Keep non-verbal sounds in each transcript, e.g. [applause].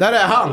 Där är han!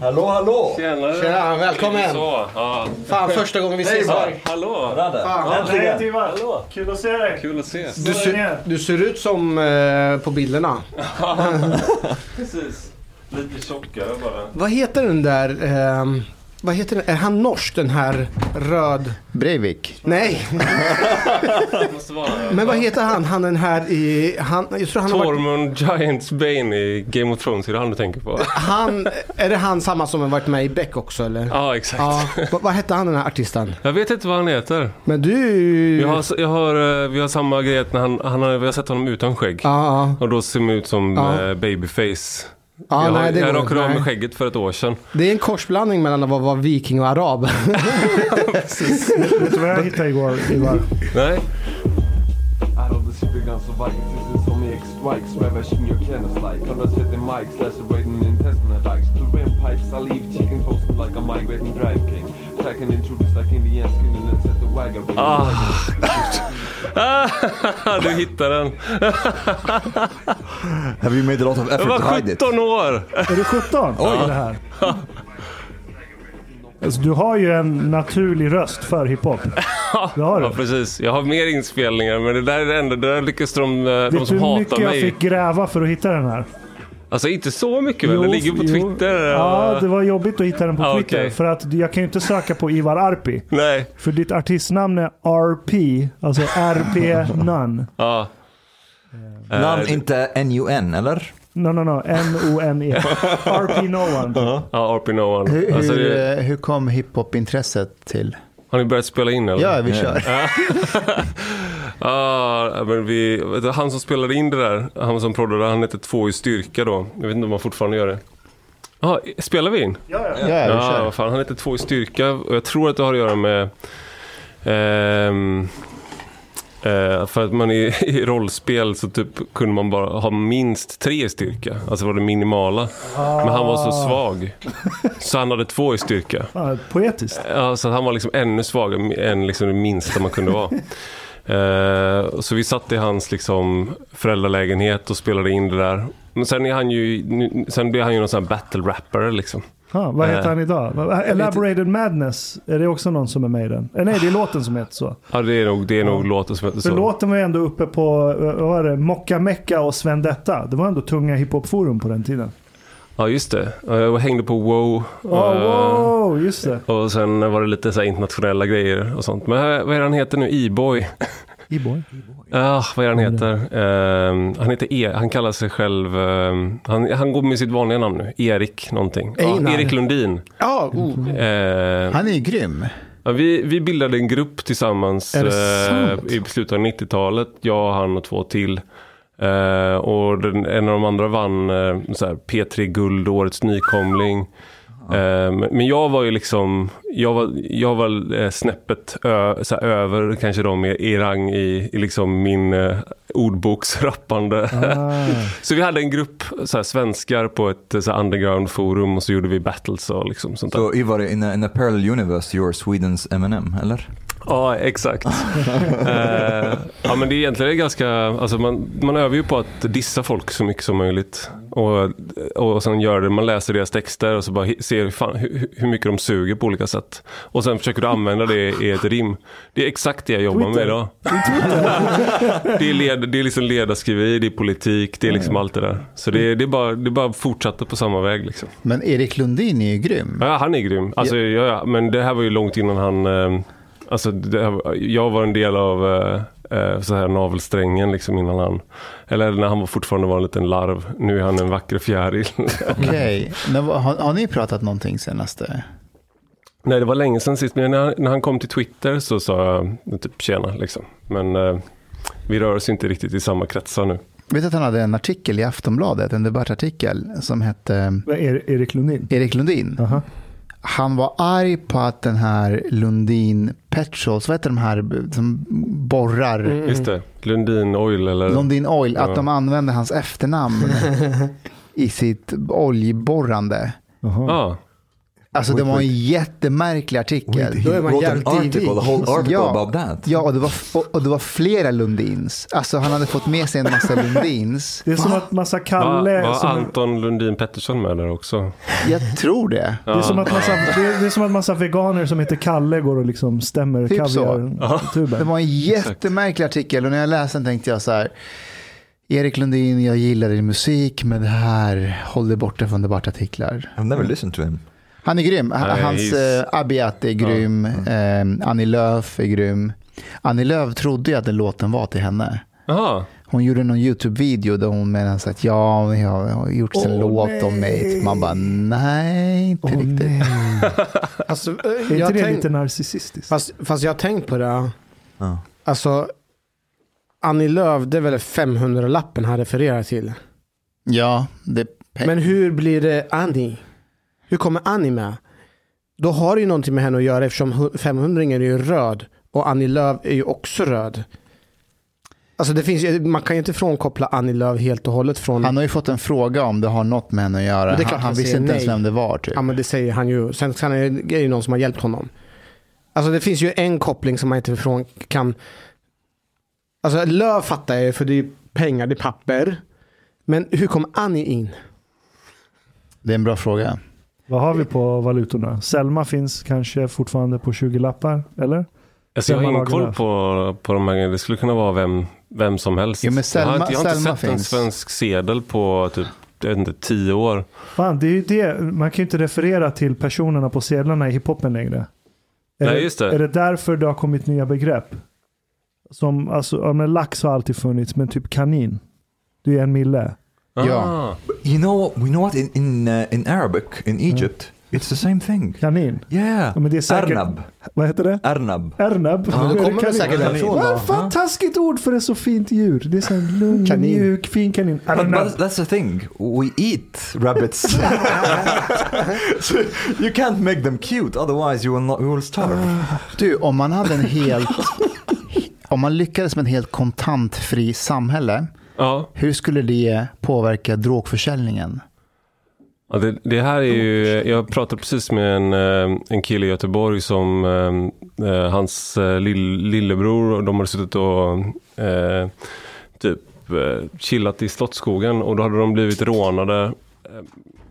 Hallå, hallå! Tjenare! Tjena, välkommen! Så, ja. Fan, första gången vi ses här. Hallå! Radde. Fan. Hej Ivar! Kul att se dig! Kul att ses. Du, ser, du ser ut som eh, på bilderna. [laughs] Precis. Lite tjockare bara. Vad heter den där... ehm, vad heter den? Är han norsk den här röd... Breivik. Nej, Det [laughs] måste vara men vad heter han? Han den här i... Han, jag tror han har varit... Tormund Giants Bane i Game of Thrones, är det han du tänker på? Han, är det han samma som har varit med i Beck också eller? Ja, exakt. Ja, vad, vad hette han den här artisten? Jag vet inte vad han heter. Men du... Jag har, jag har, eh, vi har samma grej när han, han har, vi har sett honom utan skägg. Ja, ja. Och då ser man ut som Ja. eh, babyface. Ja jag nej, det jag rakade av inte. mig skägget för ett år sedan. Det är en korsblandning mellan att vara, viking och arab. Vet du vad jag hittade igår Ivar? Nej? Alla superguns och vikings som i X-strikes Ravaging your genocide 130 mics lacerating intestinal dikes To pipes saliv chicken toasting like a migrating drive king Tracking intruders like Indians Skinning and set the wagger Ah, Ah, [laughs] du hittade den. Have you made a lot of Jag effort var to hide it? 17 år. Är du 17? Oj! Det här. Alltså, du har ju en naturlig röst för hiphop. Det har Ja, du. precis. Jag har mer inspelningar, men det där är det enda. Det där lyckas de, eh, de Vet du som hur hatar mycket jag mig. fick gräva för att hitta den här? Alltså inte så mycket väl? Det ligger på jo. Twitter. Ja, det var jobbigt att hitta den på Ah, Twitter. okej. För att jag kan ju inte söka på Ivar Arpi. Nej. För ditt artistnamn är RP, alltså RP [laughs] None. Ja. Eh, Namn inte NUN, eller? No, no, no. N-O-N-E. [laughs] RP No One. Ja, RP No One. Hur, Alltså, hur, det, eh, hur kom hiphop-intresset till? Har ni börjat spela in eller? Ja, vi kör. Ja, [laughs] men vi, du, han som spelade in det där, han som proddade, han hette Två i styrka då. Jag vet inte om han fortfarande gör det. Ja, spelar vi in? Ja, ja. Ja, vi Ja, kör. vad fan, han heter Två i styrka och jag tror att det har att göra med ehm, eh, för att man i, [laughs] i rollspel så typ kunde man bara ha minst tre i styrka. Alltså var det minimala. Men han var så svag. Så han hade två i styrka. Ah, poetiskt. Ja, så han var liksom ännu svagare än liksom det minsta man kunde vara. [laughs] Eh, så vi satt i hans liksom föräldralägenhet och spelade in det där. Men sen, är han ju, sen blir han ju någon sån här battle rapper liksom. Ah, vad heter Eh, han idag? Elaborated Madness, är det också någon som är med i den? Eh, nej, det är låten som heter så. Ja, det är nog, det är nog låten som heter För så. låten var ju ändå uppe på, eh, vad var det, Mocka Mecca och Svendetta. Det var ändå tunga hiphopforum på den tiden. Ja, just det. Ja, Jag hängde på Wow. Oh, eh, wow, just det. Och sen var det lite så internationella grejer och sånt. Men här- vad är han heter nu? E-boy? E-boy. Ja, vad är han heter? Ehm, han heter E. Han kallar sig själv... ehm, han, han går med sitt vanliga namn nu. Erik någonting. Einar. Erik Lundin. Ja, oh. Ehm, Han är ju grym. ja, vi, vi bildade en grupp tillsammans eh, i slutet av 90-talet. Jag, han och två till. Eh, och den, en av de andra vann eh, så här, P3 Guld, Årets nykomling. Eh, men- jag var ju liksom, jag var, jag var eh, snäppet ö, så här, över kanske de i, i rang i, i liksom min eh, ordboksrappande. Ah. [laughs] så vi hade en grupp så här, svenskar på ett eh, så här, underground forum och så gjorde vi battles och liksom sånt där. Så Ivar, in a, in a parallel universe, you're Swedens Eminem, eller? Ja, exakt. [laughs] eh, ja, men det är egentligen ganska, alltså man, man övar ju på att dissa folk så mycket som möjligt. Och, och sen gör det, man läser deras texter och så bara ser fan, hur, hur mycket de suger på olika sätt. Och sen försöker du använda det i ett rim. Det är exakt det jag jobbar med Twitter. idag. det, är [laughs] led, det är liksom ledarskriveri, det är politik, det är liksom allt det där. Så det, är- det, är bara, det är bara fortsätta på samma väg liksom. Men Erik Lundin är ju grym. Ja, han är grym. Alltså, ja. Ja, men det här var ju långt innan han... Eh, alltså, det jag var en del av eh, eh, så här navelsträngen liksom innan han... Eller när han var fortfarande var en liten larv. Nu är han en vacker fjäril. [laughs] Okej, vad- har, har ni pratat någonting senaste? Nej, det var länge sedan sist. Men när, när han kom till Twitter så sa jag typ tjena liksom. Men eh, vi rör oss inte riktigt i samma kretsar nu. Vet att han hade en artikel i Aftonbladet, en debattartikel som hette Erik Lundin? Erik Lundin. Aha. Han var arg på att den här Lundin Petrols, vad heter de här som borrar? Just det. Lundin Oil eller... Lundin Oil, Ja. att de använde hans efternamn [laughs] i sitt oljeborrande. Aha. Ja, Alltså det var en jättemärklig artikel. Då är man jävligt article, a whole article Ja. about that. Ja, och det, var, och, och det var flera Lundins. Alltså han hade fått med sig en massa [laughs] Lundins. Det är som att massa Var, Kalle... var som, Anton Lundin Pettersson med där också? Jag tror det. det, är som att massa, det, är, det är som att massa veganer som heter Kalle går och liksom stämmer Typ så. kaviar Det var en jättemärklig artikel och när jag läste den tänkte jag så här. Erik Lundin, jag gillar din musik, men det här, håll dig borta från debattartiklar. I've never listened to him. Han är grym. Nej, Hans uh, Abiat är grym. Eh, Annie Lööf är grym. Annie Lööf trodde ju att den låten var till henne. Jaha. Hon gjorde någon YouTube-video där hon menade så att ja, jag har gjort en låt om mig. Man bara nej, inte Åh riktigt. nej. [laughs] Alltså, eh, Är inte det tänk- lite narcissistiskt? fast, fast jag har tänkt på det. Ja. Alltså, Annie Lööf, det är väl 500-lappen han refererar till. Ja, det Men hur blir det Annie? Hur kommer Annie med? Då har det ju någonting med henne att göra eftersom 500 är ju röd och Annie Lööf är ju också röd. Alltså det finns man kan ju inte frånkoppla Annie Lööf helt och hållet från... Han har ju fått en fråga om det har något med henne att göra. Är han, han han visste inte ens vem det var. Typ. Ja men det säger han ju. Sen kan det, det är ju någon som har hjälpt honom. Alltså det finns ju en koppling som man inte från kan... Alltså Lööf fattar jag ju för det är pengar, det är papper. Men hur kom Annie in? Det är en bra fråga. Vad har vi på valutorna? Selma finns kanske fortfarande på 20 lappar, eller? Alltså jag har Selma ingen koll på, på de här. Det skulle kunna vara vem, vem som helst. Jo, men jag har Selma- inte, jag har inte Selma sett en finns. svensk sedel på typ jag vet inte, tio år. Fan, det är ju det. Man kan ju inte referera till personerna på sedlarna i hiphopen längre. Är Nej, just det. Är det därför det har kommit nya begrepp? Som, alltså, ja, men lax har alltid funnits, men typ kanin. Det är en mille. Ja. Ah. You know, we know what in in, uh, in Arabic in Egypt, it's the same thing. Kanin. Yeah. Ja, men det är säkert- Arnab. Vad heter det? Arnab. Ernab. Ja, det kommer det säkert därifrån Vad fan taskigt ord för ett så fint djur. Det är så en [laughs] lugn, Kanin. mjuk, fin kanin. But, Ernab. but that's the thing. We eat rabbits. [laughs] so you can't make them cute, otherwise you will not. You will starve. Du, om man hade en helt... [laughs] om man lyckades med en helt kontantfri samhälle, Ja, hur skulle det påverka drogförsäljningen? ja det, det här är ju, jag pratade precis med en, eh, en kille i Göteborg som eh, eh, hans eh, lill, lillebror, och de hade suttit och eh, typ chillat i Slottsskogen och då hade de blivit rånade.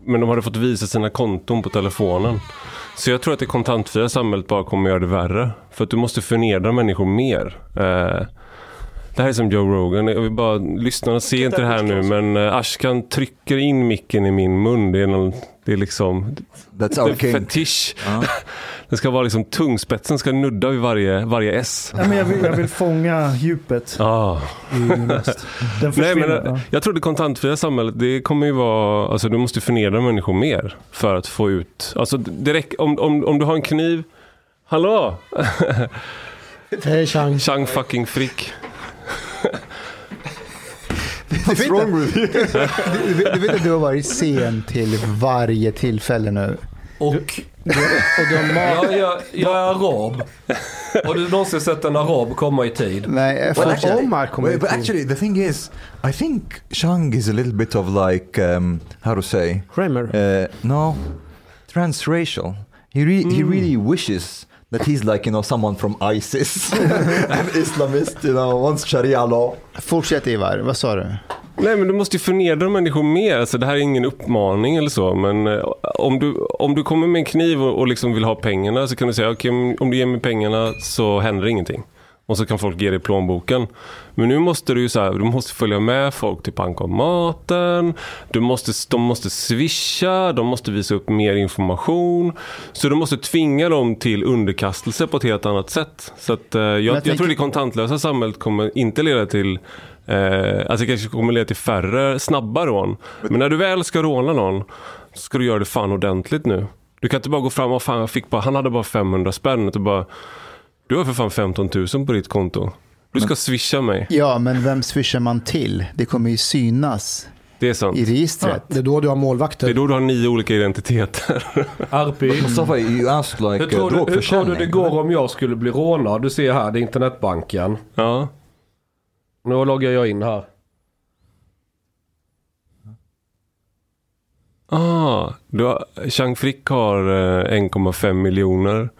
Men de hade fått visa sina konton på telefonen. Så jag tror att det kontantfria samhället bara kommer göra det värre. För att du måste förnedra människor mer. Eh, det här är som Joe Rogan. Jag vill bara, lyssnarna ser inte det här nu men eh, Ashkan trycker in micken i min mun. Det är, någon, det är liksom That's det our king. fetisch. Ja. [laughs] Det ska vara liksom tungspetsen ska nudda vid varje, varje S. Ja, men jag, vill, jag vill fånga djupet [laughs] Ah. Den Nej, men, eh, ja. jag tror det kontantfria samhället, det kommer ju vara, alltså du måste förnedra människor mer för att få ut, alltså räcker, om, om, om du har en kniv, hallå? [laughs] Hej Chang. Chang fucking frick. What's wrong with you? [laughs] du, du, du vet att du har varit sen till varje tillfälle nu. Och Och du jag, [laughs] jag, jag är arab. Har du någonsin sett en arab komma i tid? Nej, Well, för, actually, Omar kommer wait, but actually, the thing is, I think Shang is a little bit of like, um, how to say, Kramer. uh, no, transracial. He re- he Mm. really wishes that he's like you know someone from ISIS, [laughs] an Islamist, you know, wants Sharia law. fortsätt Ivar, vad sa du? Nej men du måste ju förnedra människor mer. Alltså, det här är ingen uppmaning eller så. Men eh, om, du, om du kommer med en kniv och, och liksom vill ha pengarna så kan du säga okej men om du ger mig pengarna så händer ingenting. Och så kan folk ge dig plånboken. Men nu måste du ju så här, du måste följa med folk till bankomaten. Du måste, de måste swisha, de måste visa upp mer information. Så du måste tvinga dem till underkastelse på ett helt annat sätt. Så att, eh, jag, jag, tänker- tror det kontantlösa samhället kommer inte leda till Eh, alltså det kanske kommer leda till färre snabba rån. Men när du väl ska råna någon så ska du göra det fan ordentligt nu. Du kan inte bara gå fram och fan jag fick bara, han hade bara 500 spänn. Du bara, du har för fan 15 000 på ditt konto. Du ska swisha mig. Ja, men vem swishar man till? Det kommer ju synas Det är sant. i registret. Det är då du har Det är målvakter. då du har nio olika identiteter. Arpi. Mustafa, you asked like Hur tror, uh, du, hur tror du det går om jag skulle bli rånad? Du ser här, det är internetbanken. ja. Nu loggar jag in här. Ah, du har, Chang Frick har eh, 1,5 miljoner.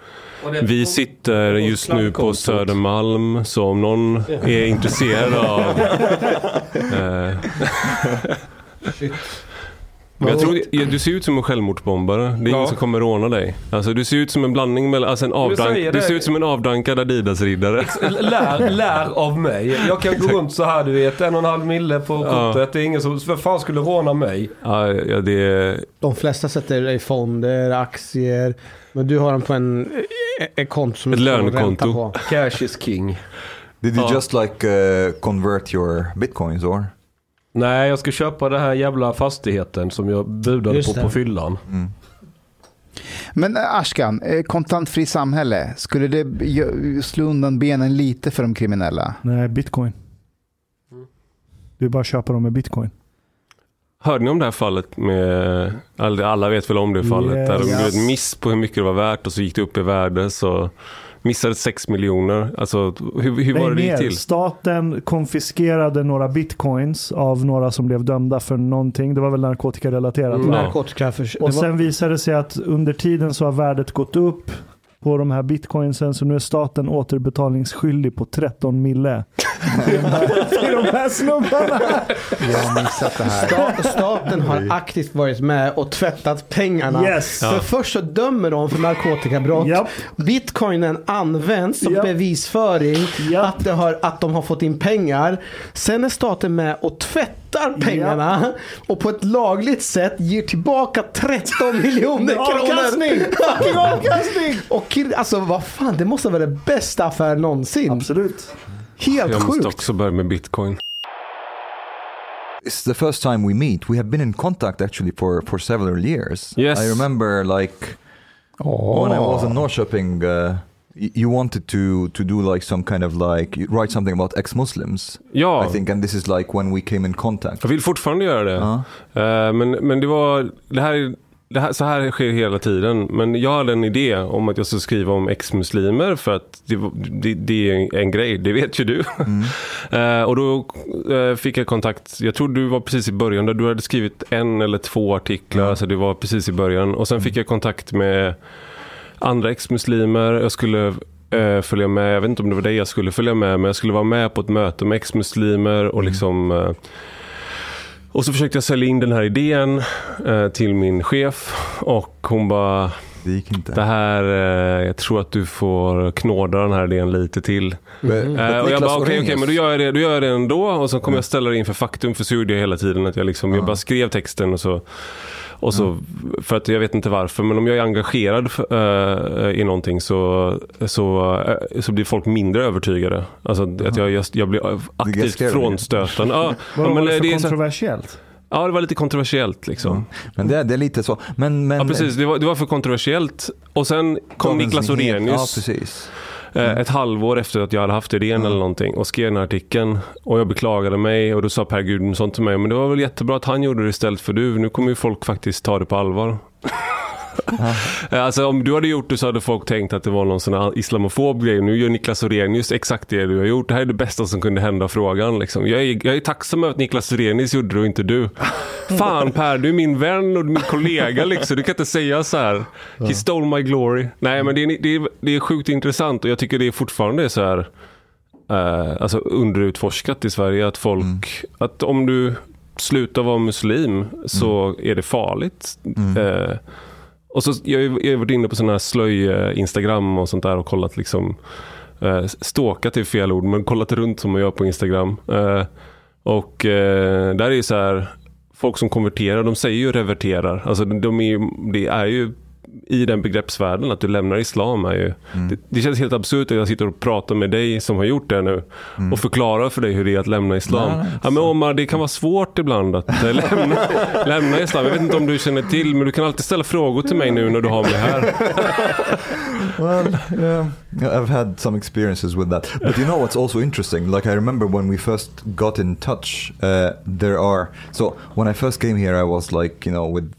Vi sitter just nu på Södermalm, så om någon är intresserad av... [laughs] Eh, men jag tror, ja, du ser ut som en självmordsbombare. Det är Ja. ingen som kommer råna dig. Alltså, du ser ut som en blandning mellan, alltså en avdank, du det. ser ut som en avdankad Adidas-riddare. Lär, lär av mig. Jag kan gå runt så här du vet. En och en halv mille på Ja. kortet. Det är ingen som, för fan skulle råna mig? Ja, ja, det är... De flesta sätter det i fonder, aktier. Men du har den på en eh, ett konto som Ett du lönekonto. på. Cash is king. Did you Ja. just like uh, convert your bitcoins or? Nej, jag ska köpa den här jävla fastigheten som jag budade Just på det. på fyllan. Men eh, Ashkan, eh, kontantfri samhälle, skulle det slå undan benen lite för de kriminella? Nej, bitcoin. Det är bara köpa dem med bitcoin. Hörde ni om det här fallet med, alla alla vet väl om det fallet, Yes. där de gjorde ett miss på hur mycket det var värt och så gick det upp i värde så missade 6 miljoner. Alltså hur, hur var det det gick till? Staten konfiskerade några bitcoins av några som blev dömda för någonting. Det var väl narkotikarelaterat Mm. Narkotika. För, Och var- sen visade det sig att under tiden så har värdet gått upp på de här bitcoinsen så nu är staten återbetalningsskyldig på 13 mille. till de här- snubbarna. Jag har missat det här. Sta- Staten har aktivt varit med och tvättat pengarna. Yes. För först så dömer de för narkotikabrott. Japp. Bitcoinen används som Japp. bevisföring Japp. att, det har, att de har fått in pengar. Sen är staten med och tvättar pengarna och på ett lagligt sätt ger tillbaka 13 miljoner kronor. Avkastning! [laughs] Fucking avkastning! Och kid- alltså vad fan, det måste vara det bästa affär någonsin. Absolut. Helt Jag måste sjukt. också börja med bitcoin. It's the first time we meet. We have been in contact actually for, for several years. Yes. I remember like when I was in Norrköping, uh, y- you wanted to, to do like some kind of like, you write something about ex-Muslims. Ja, I think, and this is like when we came in contact. jag vill fortfarande göra det. Eh, men, men det var, det här, det här, så här sker hela tiden. Men jag hade en idé om att jag skulle skriva om ex-muslimer för att det, det, det är en, grej, det vet ju du. [laughs] Eh, och då eh, fick jag kontakt, jag tror du var precis i början, där. Du hade skrivit en eller två artiklar, så det var precis i början. Och sen fick jag kontakt med andra ex-muslimer, jag skulle eh, följa med, jag vet inte om det var dig jag skulle följa med, men jag skulle vara med på ett möte med ex-muslimer och liksom eh, och så försökte jag sälja in den här idén eh, till min chef och hon bara Det gick inte. det här, eh, jag tror att du får knåda den här idén lite till. But- Eh, och jag bara okej, okej, Orrenius- men då gör, jag det, då gör jag det ändå och så kommer jag ställa det inför faktum för så gjorde jag hela tiden. Att jag, liksom, jag bara skrev texten och så och så, för att jag vet inte varför, men om jag är engagerad eh, i någonting så, så, eh, så blir folk mindre övertygade. Alltså att jag, jag, jag blir aktivt frånstötande. Ja, [laughs] Vad var det för det kontroversiellt? ja, det var lite kontroversiellt liksom. Men det, det är lite så. Men, men, Ja, precis. Det var, det var för kontroversiellt. Och sen kom Dagens Niklas Nyheter- Ja, precis. Eh, ett halvår efter att jag hade haft idén eller någonting och skrev den här artikeln. Och jag beklagade mig och då sa Per Gudmundsson till mig, men det var väl jättebra att han gjorde det istället för du. Nu kommer ju folk faktiskt ta det på allvar. [laughs] Alltså om du hade gjort det så hade folk tänkt att det var någon sån här islamofob grej. Nu gör Niklas Orrenius exakt det du har gjort. Det här är det bästa som kunde hända frågan. Liksom. Jag, är, jag är tacksam över att Niklas Orrenius gjorde det och inte du. Fan Per, du är min vän och min kollega liksom. Du kan inte säga så här. He stole my glory. Nej men det är, det är, det är sjukt intressant och jag tycker det är fortfarande så här eh, alltså underutforskat i Sverige att folk, att om du slutar vara muslim så är det farligt. Eh, och så, jag har varit inne på sådana här slöj-instagram eh, och sånt där och kollat liksom eh, Ståkat är fel ord, men kollat runt som man gör på Instagram. Eh, och eh, där är ju så här Folk som konverterar, de säger ju reverterar. Alltså de är ju, det är ju i den begreppsvärlden att du lämnar islam är ju det, det känns helt absurt att jag sitter och pratar med dig som har gjort det nu och förklarar för dig hur det är att lämna islam. Nej, ja, men Omar, det kan vara svårt ibland att eh, lämna, [laughs] lämna islam. Jag vet inte om du känner till, men du kan alltid ställa frågor till mig nu när du har mig här. [laughs] Well, yeah, I've had some experiences with that. But you know what's also interesting? Like I remember when we first got in touch, uh, there are so when I first came here, I was like you know with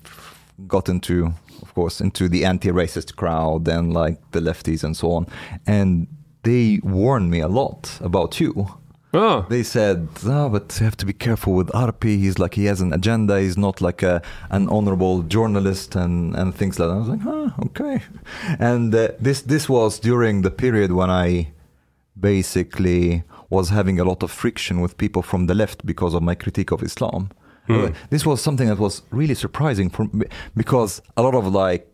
got into course into the anti-racist crowd and like the lefties and so on, and they warned me a lot about you. Ja. They said, oh, but you have to be careful with Arpi. He's like, he has an agenda. He's not like a, an honorable journalist and, and things like that. I was like, huh, okay. And uh, this, this was during the period when I basically was having a lot of friction with people from the left because of my critique of Islam. Uh, this was something that was really surprising for me because a lot of like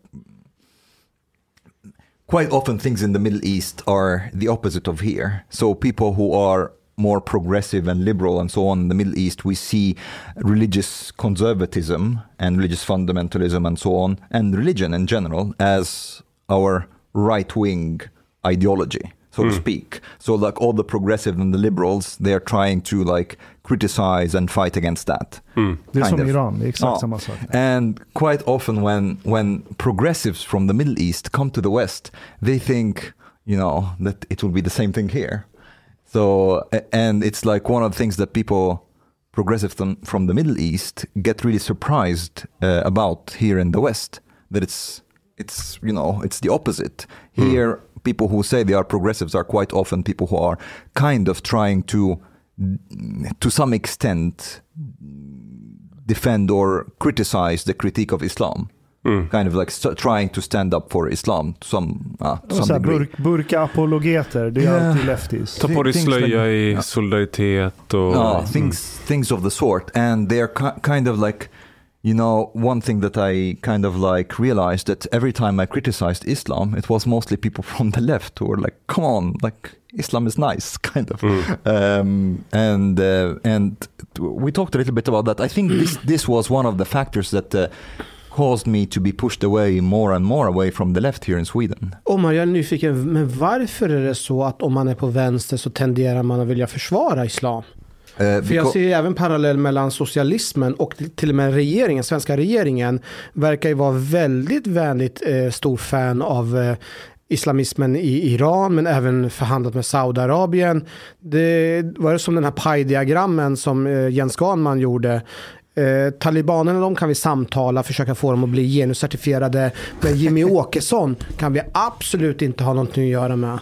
quite often things in the Middle East are the opposite of here. So people who are more progressive and liberal and so on in the Middle East, we see religious conservatism and religious fundamentalism and so on, and religion in general as our right wing ideology, so to speak. So like all the progressive and the liberals, they are trying to like criticize and fight against that. Hmm. Det är Kind som of. Iran, det är exakt Ja. Ah. samma sak. And quite often, when when progressives from the Middle East come to the West, they think, you know, that it will be the same thing here. So, and it's like one of the things that people, progressives from, from the Middle East, get really surprised uh, about here in the West. That it's it's you know it's the opposite hmm. here. People who say they are progressives are quite often people who are kind of trying to, to some extent, defend or criticize the critique of Islam. Mm. Kind of like st- trying to stand up for Islam to some, ah, uh, to some degree. burk, burka-apologeter, det är Ja. alltid leftis. Ta på dig Things slöja i Ja. solidaritet och... No, things things of the sort, and they're kind of like, you know, one thing that I kind of like realized that every time I criticized Islam, it was mostly people [laughs] from the left who were like, "Come on, like Islam is nice," [laughs] kind of, um, and uh, and we talked a little bit about that. I think this [clears throat] this was one of the factors that. Uh, Caused me to be pushed away more and more away from the left here in Sweden. Omar, jag är nyfiken, men varför är det så att om man är på vänster så tenderar man att vilja försvara islam? Uh, För jag ser ju även parallell mellan socialismen och till och med regeringen, svenska regeringen, verkar ju vara väldigt vänligt eh, stor fan av eh, islamismen i Iran, men även förhandlat med Saudiarabien. Det var det som den här pajdiagrammen som eh, Jens Ganman gjorde. Eh, talibanerna de kan vi samtala, försöka få dem att bli genuscertifierade. Men Jimmy Åkesson kan vi absolut inte ha någonting att göra med.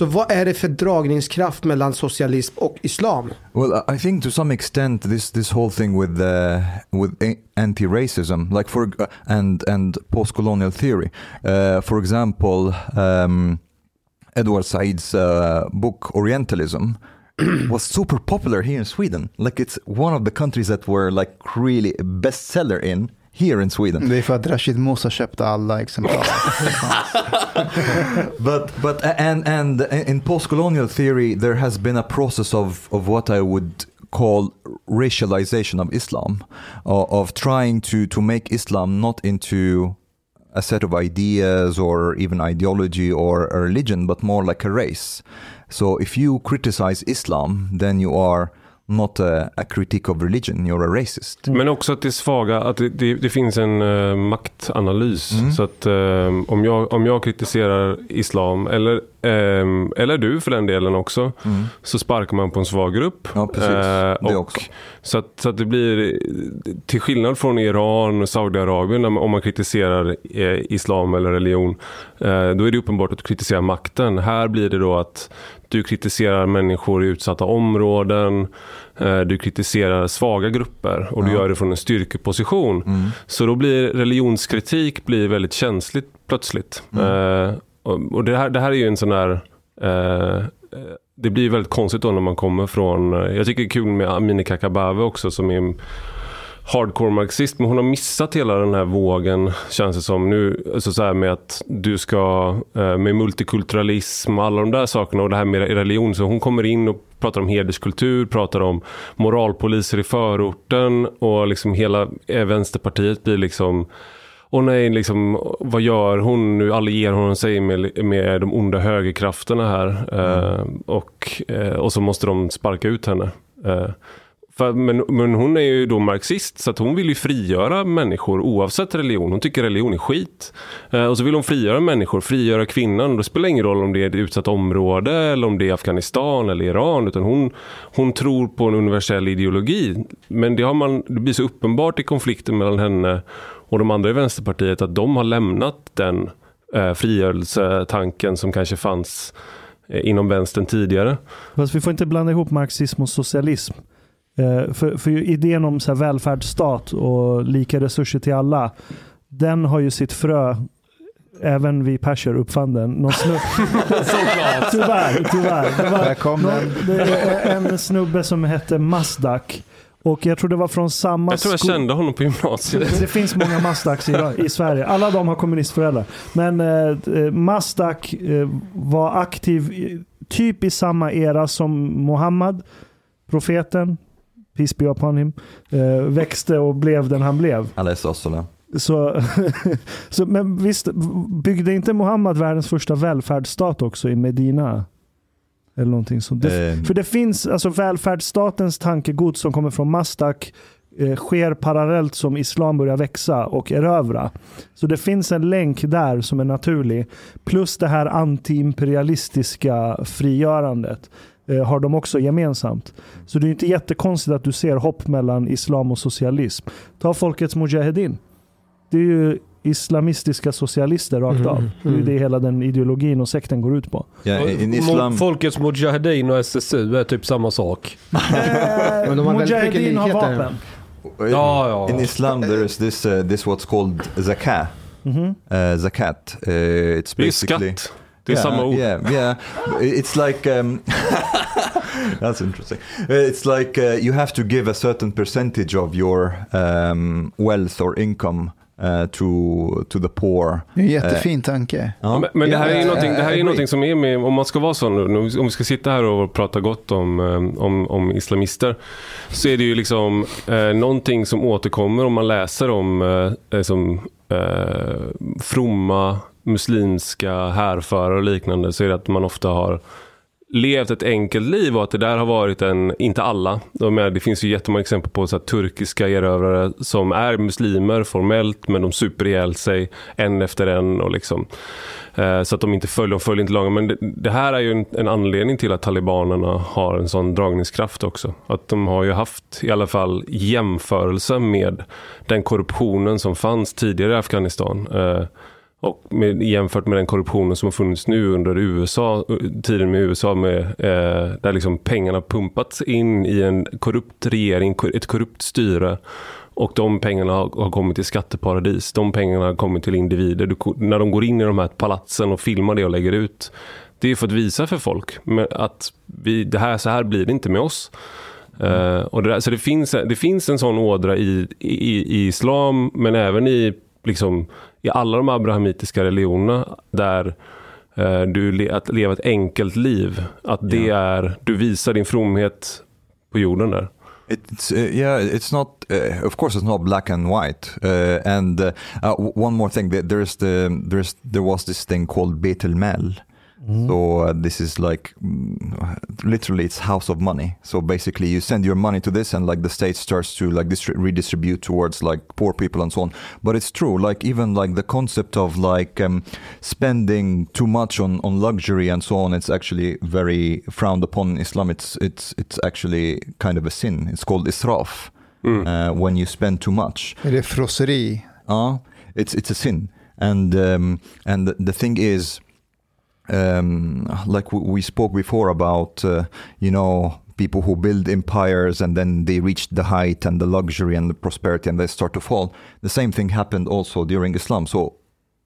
Så vad är det för dragningskraft mellan socialism och islam? Well, I- think to some extent this this whole thing with uh, with anti-racism, like for uh, and and post-colonial theory, uh, for example, um, Edward Said's uh, book Orientalism [clears throat] was super popular here in Sweden. Like it's one of the countries that were like really bestseller in here in Sweden. Det är för att Rashid Musa köpte alla exemplar. [laughs] but but uh, and and in post-colonial theory there has been a process of of what I would call racialization of Islam of, of trying to to make Islam not into a set of ideas or even ideology or a religion but more like a race so if you criticize Islam then you are not a, a critique of religion you're a racist Men också att det är svaga, att det, det, det finns en eh, maktanalys. Mm. Så att eh, om, jag, om jag kritiserar islam, eller, eh, eller du för den delen också, Mm. så sparkar man på en svag grupp. Ja, precis. Det och, också. Så, att, så att det blir, till skillnad från Iran och Saudiarabien, om man kritiserar eh, islam eller religion, eh, då är det uppenbart att du kritiserar makten. Här blir det då att du kritiserar människor i utsatta områden, eh, du kritiserar svaga grupper och du Ja. gör det från en styrkeposition. Mm. Så då blir religionskritik blir väldigt känsligt plötsligt. Eh, och och det, här, det här är ju en sån här... eh, eh det blir väldigt konstigt då när man kommer från, eh, jag tycker det är kul med Amineh Kakabaveh också som är en hardcore marxist, men hon har missat hela den här vågen känns det som. Nu, alltså så här med att du ska, eh, med multikulturalism och alla de där sakerna och det här med religion, så hon kommer in och pratar om hederskultur, pratar om moralpoliser i förorten och liksom hela Vänsterpartiet blir liksom och nej, liksom, vad gör hon nu? Allierar hon sig med, med de onda högerkrafterna här? Eh, och, eh, och så måste de sparka ut henne. Eh, för, men, men hon är ju då marxist så att hon vill ju frigöra människor oavsett religion. Hon tycker religion är skit. Eh, och så vill hon frigöra människor, frigöra kvinnan. Då spelar det ingen roll om det är ett utsatt område eller om det är Afghanistan eller Iran. Utan hon, hon tror på en universell ideologi. Men det, har man, det blir så uppenbart i konflikten mellan henne och de andra i Vänsterpartiet att de har lämnat den eh, frigörelsetanken som kanske fanns eh, inom vänstern tidigare. Fast vi får inte blanda ihop marxism och socialism. Eh, för, för idén om så här välfärdsstat och lika resurser till alla, den har ju sitt frö Även vi perser uppfann den. Någon snubbe, [laughs] tyvärr, tyvärr. Det var någon, det är en snubbe som hette Masdak. Och jag tror det var från samma Jag tror jag sko- kände honom på gymnasiet. det finns många Masdaks i, i Sverige. Alla de har kommunistföräldrar. Men eh, eh, Masdak eh, var aktiv i, typ i samma era som Muhammad, profeten, peace be upon him, eh, växte och blev den han blev. Alaihissalam. Så, [laughs] så, men visst, byggde inte Muhammad världens första välfärdsstat också i Medina? Eller någonting sånt. Det, Eh, för det finns, alltså välfärdsstatens tankegods som kommer från Mastak eh, sker parallellt som islam börjar växa och erövra. Så det finns en länk där som är naturlig. Plus det här antiimperialistiska frigörandet eh, har de också gemensamt. Så det är inte jättekonstigt att du ser hopp mellan islam och socialism. Ta folkets mujahedin. Det är ju islamistiska socialister rakt Mm, av. Det är mm. det hela den ideologin och sekten går ut på. in Mo- Islam, Folkets Mujahedin och SSU är typ samma sak. [laughs] Men de har Mujahedin har vapen. Ja, ja. in Islam there is this uh, this what's called zakah. Mhm. Uh, zakat. Uh, it's Det är basically skatt. Det är yeah, samma ord. Yeah, yeah. It's like um, [laughs] that's interesting. Uh, It's like uh, you have to give a certain percentage of your um, wealth or income uh, to to the poor. Det är en jättefin tanke. Ja, men, men det här är ju någonting, det här är ju någonting som är med, om man ska vara sån om vi ska sitta här och prata gott om, eh, om, om islamister, så är det ju liksom eh, någonting som återkommer om man läser om eh, eh, som, eh, fromma muslimska härförare och liknande, så är det att man ofta har levt ett enkelt liv och att det där har varit en, inte alla, de är, det finns ju jättemånga exempel på så här, turkiska erövrare som är muslimer formellt men de super ihjäl sig en efter en och liksom eh, så att de inte följer, de följer inte lagen. Men det, det här är ju en, en anledning till att talibanerna har en sån dragningskraft också. Att de har ju haft i alla fall jämförelse med den korruptionen som fanns tidigare i Afghanistan. Eh, och med, jämfört med den korruptionen som har funnits nu under USA, eh, tiden med USA med, eh, där liksom pengarna pumpats in i en korrupt regering, ett korrupt styre. Och de pengarna har, har kommit till skatteparadis. De pengarna har kommit till individer. Du, när de går in i de här palatsen och filmar det och lägger ut. Det är för att visa för folk att vi, det här, så här blir det inte med oss. Uh, och det där, så det finns, det finns en sån ådra i, i, i islam men även i, liksom, i alla de abrahamitiska religionerna där eh, du att leva ett enkelt liv. Att det är, du visar din fromhet på jorden där. It's uh, yeah, it's not. Uh, of course, it's not black and white. Uh, and uh, w- one more thing, there- there's the there's there was this thing called Beit el Mal. So uh, this is like mm, literally it's house of money. So basically, you send your money to this, and like the state starts to like distri- redistribute towards like poor people and so on. But it's true, like even like the concept of like um, spending too much on on luxury and so on. It's actually very frowned upon in Islam. It's it's it's actually kind of a sin. It's called israf Mm. uh, when you spend too much. Är det frosseri? Uh, it's it's a sin, and um, and the, the thing is, um, like we spoke before about, uh, you know, people who build empires and then they reach the height and the luxury and the prosperity and they start to fall. The same thing happened also during Islam. So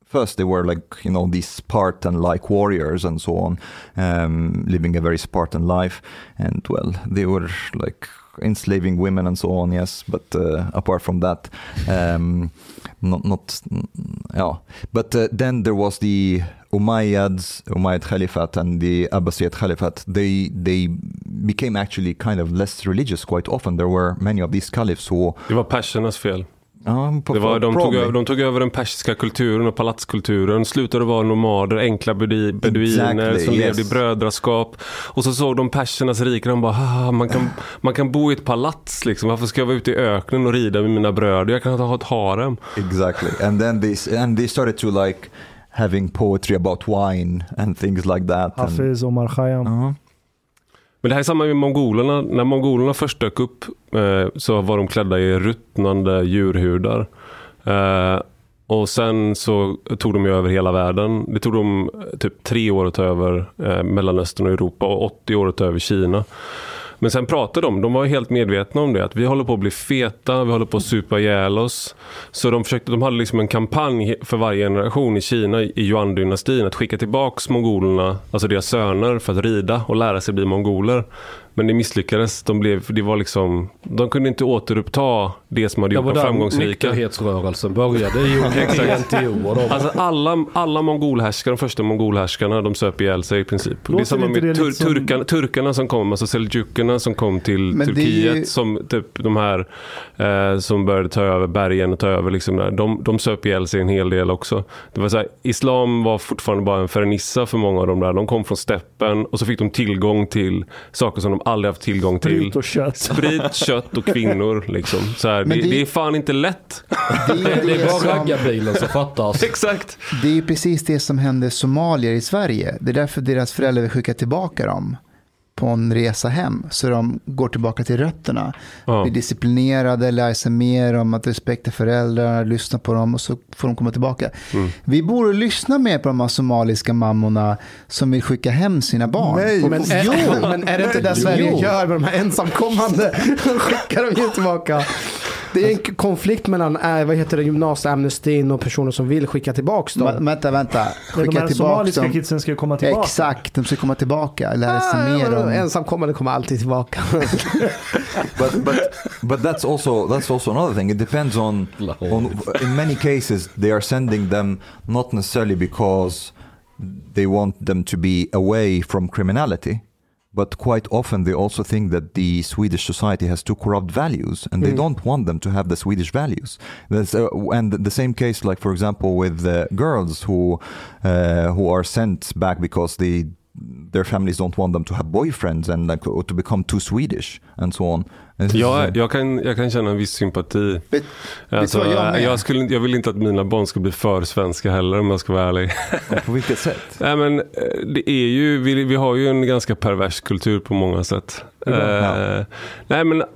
first they were like you know these Spartan like warriors and so on, um, living a very Spartan life, and well they were like enslaving women and so on. Yes, but uh, apart from that, um, not not yeah. But uh, then there was the Umayyads, Umayyad Caliphate, and the Abbasid Caliphate. They they became actually kind of less religious quite often. There were many of these caliphs who Det var persernas fel. um, Det var, de, tog över, de tog över den persiska kulturen och palatskulturen, slutade vara nomader, enkla beduiner Exactly, som yes. levde i brödraskap. Och så såg de persernas rike, de bara, "Haha, man kan, man kan bo i ett palats liksom. Varför ska jag vara ute i öknen och rida med mina bröder? Jag kan ha ett harem. Exactly, and then they and they started to like having poetry about wine and things like that. and- Hafiz, Omar Khayyam. Uh-huh. Men det här är samma med mongolerna. När mongolerna först dök upp eh, så var de klädda i ruttnande djurhudar. Eh, Och sen så tog de ju över hela världen. Det tog dem eh, typ tre år att ta över eh, Mellanöstern och Europa och 80 år att ta över Kina. Men sen pratade de, de var helt medvetna om det, att vi håller på att bli feta, vi håller på att supa ihjäl oss. Så de, försökte, de hade liksom en kampanj för varje generation i Kina, i Yuan-dynastin, att skicka tillbaka mongolerna, alltså deras söner, för att rida och lära sig bli mongoler. Men det misslyckades. De, blev, det var liksom, de kunde inte återuppta det som hade Det gjort var dem framgångsrika. nykterhetsrörelsen började [laughs] i de. Alltså alla, alla mongolhärskare, de första mongolhärskarna, de söp ihjäl sig i princip. det är Låter samma med det tur, lite som- turkarna, turkarna som kom, alltså seljukerna som kom till Men det Turkiet, ju- som typ de här eh, som började ta över bergen och ta över liksom där. De, de söp ihjäl sig en hel del också. Det var så här, islam var fortfarande bara en fernissa för många av dem där. De kom från steppen och så fick de tillgång till saker som de aldrig haft tillgång till. Sprit och kött. Sprit, kött och kvinnor. Liksom. Så här, det, det... det- är fan inte lätt. Det är, Det [laughs] det är bara som, raggarbilen som fattas. [laughs] Exakt. det är precis det som hände somalier i Sverige. Det är därför deras föräldrar vill skicka tillbaka dem på en resa hem. Så de går tillbaka till rötterna. Ja. Blir disciplinerade, lär sig mer om att respektera föräldrar, lyssna på dem och så får de komma tillbaka. Mm. Vi borde lyssna mer på de här somaliska mammorna som vill skicka hem sina barn. Nej, Och- men är, men är det inte det Sverige Jo. gör med de här ensamkommande? [laughs] De skickar dem ju tillbaka. Det är en konflikt mellan äh, vad heter det, gymnasieamnestin och personer som vill skicka tillbaka dem. Va- vänta, vänta. Men de Skicka här tillbaka somaliska dem. kidsen ska ju komma tillbaka. Exakt, de ska komma tillbaka, lära sig Ah, mer men om... Ensamkommande kommer alltid tillbaka. [laughs] but but but that's also that's also another thing. It depends on on in many cases they are sending them not necessarily because they want them to be away from criminality. But quite often they also think that the Swedish society has too corrupt values, and they don't want them to have the Swedish values. Uh, and the same case, like for example, with uh, girls who uh, who are sent back because they their families don't want them to have boyfriends and like or to become too Swedish and so on. Uh, Jag, jag, kan, jag kan känna en viss sympati. Vet- Alltså, jag jag, skulle, jag vill inte att mina barn ska bli för svenska heller om jag ska vara ärlig. på vilket sätt? [laughs] Nej, men, eh, det är ju, vi, vi har ju en ganska pervers kultur på många sätt. Ja. Eh, nej men eh,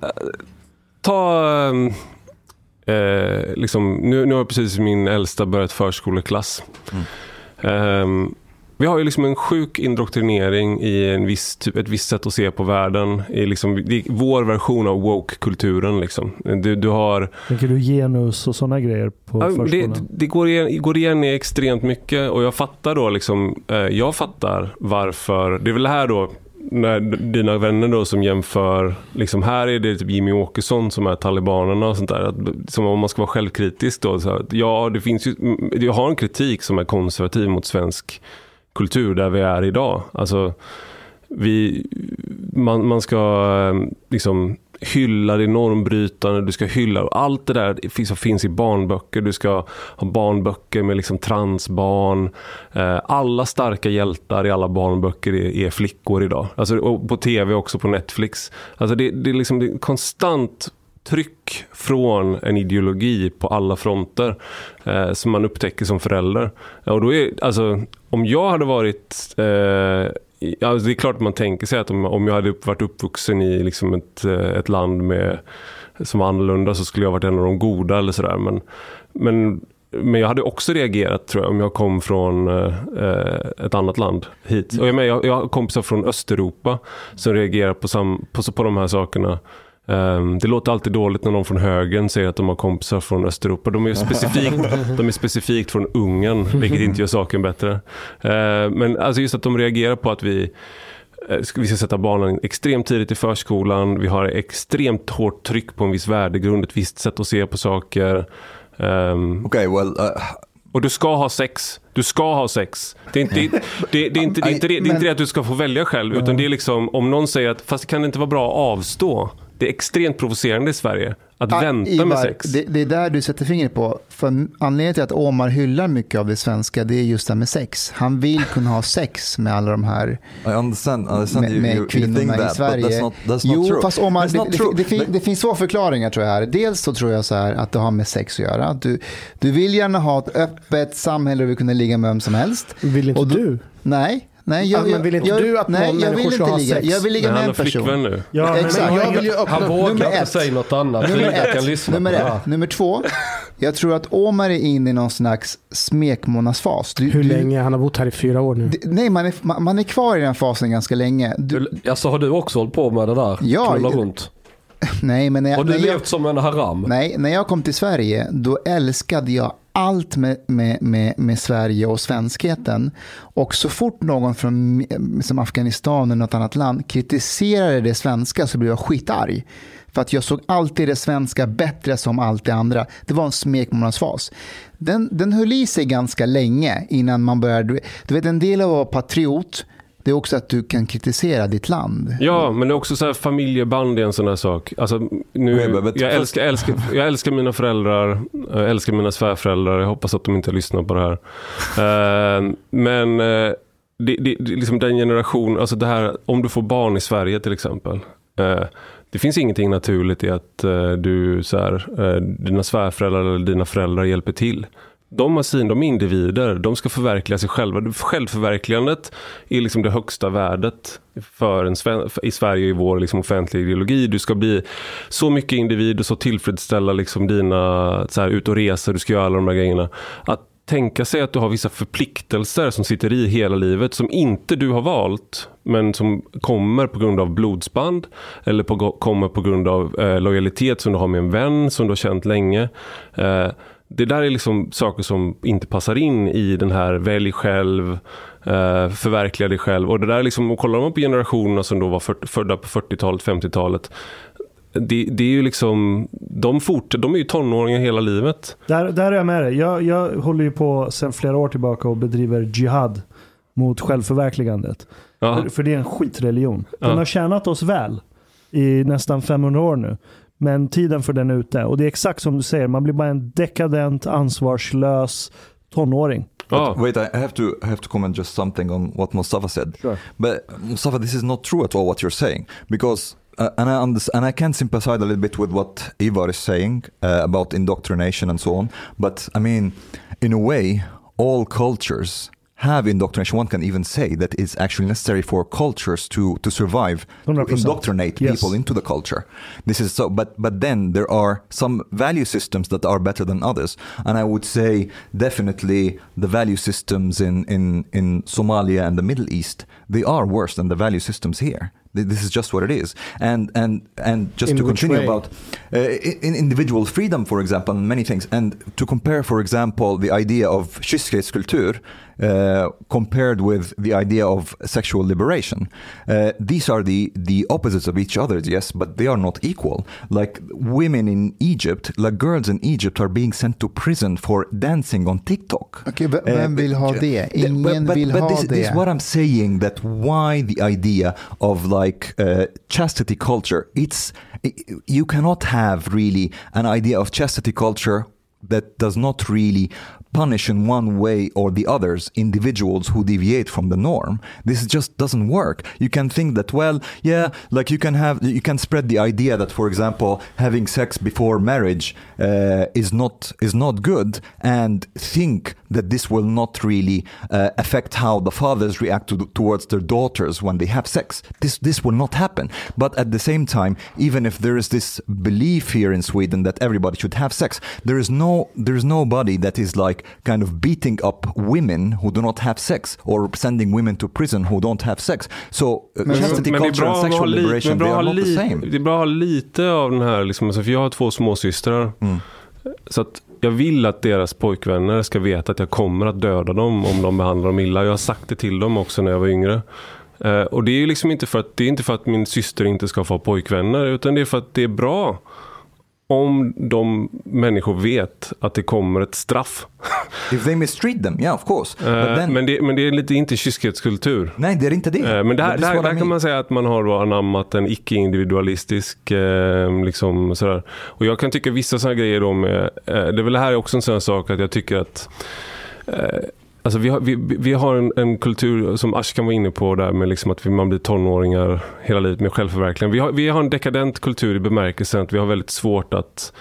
ta... Eh, liksom, nu, nu har precis min äldsta börjat förskoleklass. Ehm, vi har ju liksom en sjuk indoktrinering i en viss, typ, ett visst sätt att se på världen. I liksom, det vår version av woke-kulturen. Liksom. Du, du har Tänker du genus och sådana grejer på Ja, det, förskolan? det går, igen, går igen i extremt mycket och jag fattar då liksom, eh, jag fattar varför, det är väl här då när dina vänner då som jämför, liksom här är det typ Jimmy Åkesson som är talibanerna och sånt där. Att, som om man ska vara självkritisk då. Så att, ja, det finns ju, jag har en kritik som är konservativ mot svensk kultur där vi är idag. Alltså, vi, man, man ska eh, liksom hylla det normbrytande, du ska hylla allt det där finns, som finns i barnböcker. Du ska ha barnböcker med liksom transbarn. Eh, alla starka hjältar i alla barnböcker är, är flickor idag. Alltså, och på tv också på Netflix. Alltså det, det är liksom det är konstant tryck från en ideologi på alla fronter eh, som man upptäcker som förälder. Och då är, alltså, om jag hade varit eh, Alltså det är klart man tänker sig att om, om jag hade upp, varit uppvuxen i liksom ett, eh, ett land med, som var annorlunda så skulle jag varit en av de goda eller sådär. Men, men, men jag hade också reagerat tror jag om jag kom från eh, eh ett annat land hit. Och jag, menar, jag, jag har kompisar från Östeuropa som reagerar på, sam, på, på de här sakerna. Ehm, det låter alltid dåligt när någon från högern säger att de har kompisar från Östeuropa. De är [laughs] specifikt, de är specifikt från Ungern, vilket inte gör saken bättre. Ehm, men alltså just att de reagerar på att vi eh, vi ska sätta barnen extremt tidigt i förskolan. Vi har extremt hårt tryck på en viss värdegrund, ett visst sätt att se på saker. Ehm, Okay, well, uh, och du ska ha sex. Du ska ha sex. Det är inte det, det, det, är inte, det, är inte, [laughs] det, det, är inte det att du ska få välja själv. Utan det är liksom om någon säger att fast kan det inte vara bra att avstå. Det är extremt provocerande i Sverige. Att Ah, vänta Ivar, med sex. Det, det är där du sätter fingret på. För anledningen till att Omar hyllar mycket av det svenska, det är just det här med sex. Han vill kunna ha sex med alla de här I understand, I understand med, med you, you kvinnorna think i that, Sverige. that's not, that's jo, not true. fast Omar, det, det, det, finns två förklaringar tror jag här. Dels så tror jag så här att det har med sex att göra. Du, du vill gärna ha ett öppet samhälle och vill kunna ligga med vem som helst. Vill inte Och du? Nej, Nej, Ja, men vill inte du att nej, någon jag vill ska inte ha ligga. sex? Jag vill ligga Men med han en person. nu. Ja, men Exakt. Jag vill ju Han öppna vågar nummer inte ett. säga något annat. Nummer Frida kan ett. lyssna Nummer, det ett. Nummer två. Jag tror att Omar är inne i någon slags smekmånadsfas. Du, Hur du, länge? Han har bott här i fyra år nu. d- Nej, man är, man man är kvar i den fasen ganska länge. Du, alltså har du också hållit på med det där? Ja, Knulla jag- runt? [laughs] nej, men när jag, Har du när jag, levt som en haram? nej, när jag kom till Sverige, då älskade jag allt med, med, med, med Sverige och svenskheten. Och så fort någon från som Afghanistan eller något annat land kritiserade det svenska så blev jag skitarg. För att jag såg alltid det svenska bättre som allt det andra. Det var en smekmånadsfas. Den, den höll i sig ganska länge innan man började... Du vet, en del av att vara patriot, det är också att du kan kritisera ditt land. Ja, men det är också så här familjeband är en sån där sak. Alltså, nu, jag, älskar, älskar, jag älskar mina föräldrar, jag älskar mina svärföräldrar. Jag hoppas att de inte lyssnar på det här. [laughs] Eh, men eh, det, det, liksom den generation, alltså det här, om du får barn i Sverige till exempel. eh, det finns ingenting naturligt i att du, så här, dina svärföräldrar eller dina föräldrar hjälper till. De har sin, de är individer, de ska förverkliga sig själva. Självförverkligandet är liksom det högsta värdet för en, sven- för- i Sverige i vår liksom offentliga ideologi. Du ska bli så mycket individ och så tillfredsställa liksom dina, så här, ut och resa, du ska göra alla de här grejerna. Att tänka sig att du har vissa förpliktelser som sitter i hela livet som inte du har valt men som kommer på grund av blodsband eller på, kommer på grund av eh, lojalitet som du har med en vän som du har känt länge. Eh, det där är liksom saker som inte passar in i den här välj själv, eh, förverkliga dig själv. Och det där är liksom, och kollar man på generationerna som då var för, födda på 40-talet, 50-talet. Det, det är ju liksom, de, fort, de är ju tonåringar hela livet. Där, där är jag med dig. Jag, jag håller ju på sedan flera år tillbaka och bedriver jihad mot självförverkligandet. Ja. För, för det är en skitreligion. Den Ja. har tjänat oss väl i nästan 500 år nu. Men tiden för den är ute. Och det är exakt som du säger, man blir bara en dekadent, ansvarslös tonåring. Ja. Wait, I have to I have to comment just something on what Mustafa said. Sure. But Mustafa, this is not true at all what you're saying because. Uh, and I unders- and I can sympathize a little bit with what Ivar is saying uh, about indoctrination and so on. But I mean, in a way, all cultures have indoctrination. One can even say that it's actually necessary for cultures to to survive, to 100%. indoctrinate Yes. people into the culture. This is so. But but then there are some value systems that are better than others, and I would say definitely the value systems in in in Somalia and the Middle East they are worse than the value systems here. This is just what it is, and and and just In to continue way? about uh, in individual freedom, for example, and many things, and to compare, for example, the idea of kyskhetskultur uh, compared with the idea of sexual liberation. Uh, these are the the opposites of each other, yes, but they are not equal. Like women in Egypt, like girls in Egypt, are being sent to prison for dancing on TikTok. Okej, v- vem vill ha but- but- but, vill but ha this, det. This is what I'm saying that why the idea of like uh, chastity culture, it's you cannot have really an idea of chastity culture that does not really punish in one way or the others individuals who deviate from the norm this just doesn't work. You can think that well yeah like you can have you can spread the idea that for example having sex before marriage uh, is not is not good and think that this will not really uh, affect how the fathers react to, towards their daughters when they have sex. This this will not happen. But at the same time even if there is this belief here in Sweden that everybody should have sex there is no there is nobody that is like kind of beating up women who do not have sex or sending women to prison who don't have sex so uh, Men- chastity Men culture and sexual li- liberation they are not the same Det är bra att ha lite av den här, liksom, alltså, för jag har två småsystrar. Mm. Så att jag vill att deras pojkvänner ska veta att jag kommer att döda dem om de behandlar dem illa. Jag har sagt det till dem också när jag var yngre. Eh, och det är liksom inte för att, det är inte för att min syster inte ska få pojkvänner utan det är för att det är bra om de människor vet att det kommer ett straff. [laughs] if they mistreat them yeah of course but then men, det, men det är lite inte kyskhetskultur. nej det är inte det Eh, Men där, That is där, what I där kan man säga att man har då anammat en icke-individualistisk eh, liksom sådär. Och jag kan tycka vissa sådana grejer då med, eh, det är väl det här är också en sån här sak att jag tycker att Alltså vi har, vi, vi har en, en kultur som Ashkan var inne på där med liksom att man blir tonåringar hela livet med självförverkligande. Vi har, vi har en dekadent kultur i bemärkelsen att vi har väldigt svårt att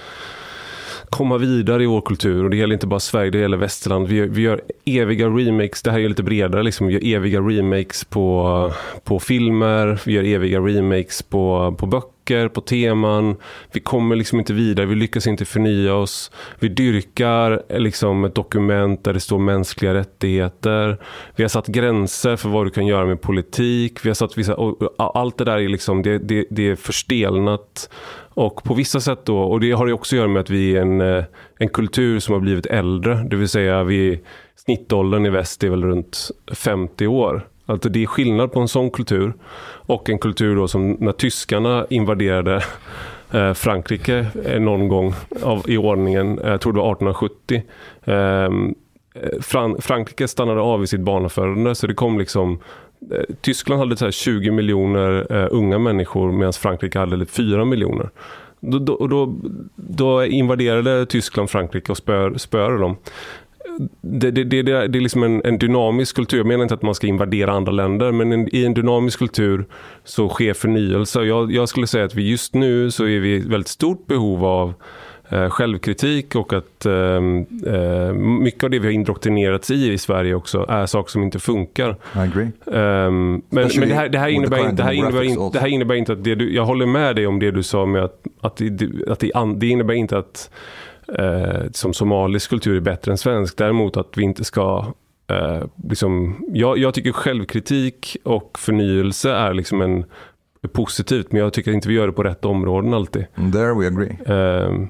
komma vidare i vår kultur. Och det gäller inte bara Sverige, det gäller västerland. Vi gör, vi gör eviga remakes, det här är lite bredare, liksom. vi gör eviga remakes på, på filmer, vi gör eviga remakes på, på böcker, på teman. Vi kommer liksom inte vidare, vi lyckas inte förnya oss. Vi dyrkar liksom ett dokument där det står mänskliga rättigheter. Vi har satt gränser för vad du kan göra med politik. Vi har satt vissa, och allt det där är liksom, det, det, det är förstelnat. Och på vissa sätt då, och det har ju också att göra med att vi är en, eh, en kultur som har blivit äldre. Det vill säga vi, snittåldern i väst är väl runt 50 år. Alltså det är skillnad på en sån kultur och en kultur då som när tyskarna invaderade eh, Frankrike eh, någon gång av, i ordningen, jag tror det var 1870. Ehm, Frankrike stannade av i sitt barnafödande så det kom liksom Eh, Tyskland hade så här 20 miljoner eh, unga människor medan Frankrike hade 4 miljoner. Då, då, då, då invaderade Tyskland Frankrike och spör, spöade dem. Det, det, det, det är liksom en, en dynamisk kultur. Jag menar inte att man ska invadera andra länder, men en, i en dynamisk kultur så sker förnyelse. Jag, jag skulle säga att vi just nu så är vi i väldigt stort behov av självkritik och att eh, eh, mycket av det vi har indoktrinerats i i Sverige också är saker som inte funkar. Ehm, men, det här, det innebär, inte- det här innebär, demographics inte, also. det här innebär inte att det du, jag håller med dig om det du sa med att, att, det, att det, det innebär inte att eh, som somalisk kultur är bättre än svensk. Däremot att vi inte ska eh, liksom, jag, jag tycker självkritik och förnyelse är liksom en positivt, men jag tycker inte vi gör det på rätt områden alltid. There we agree. Ehm,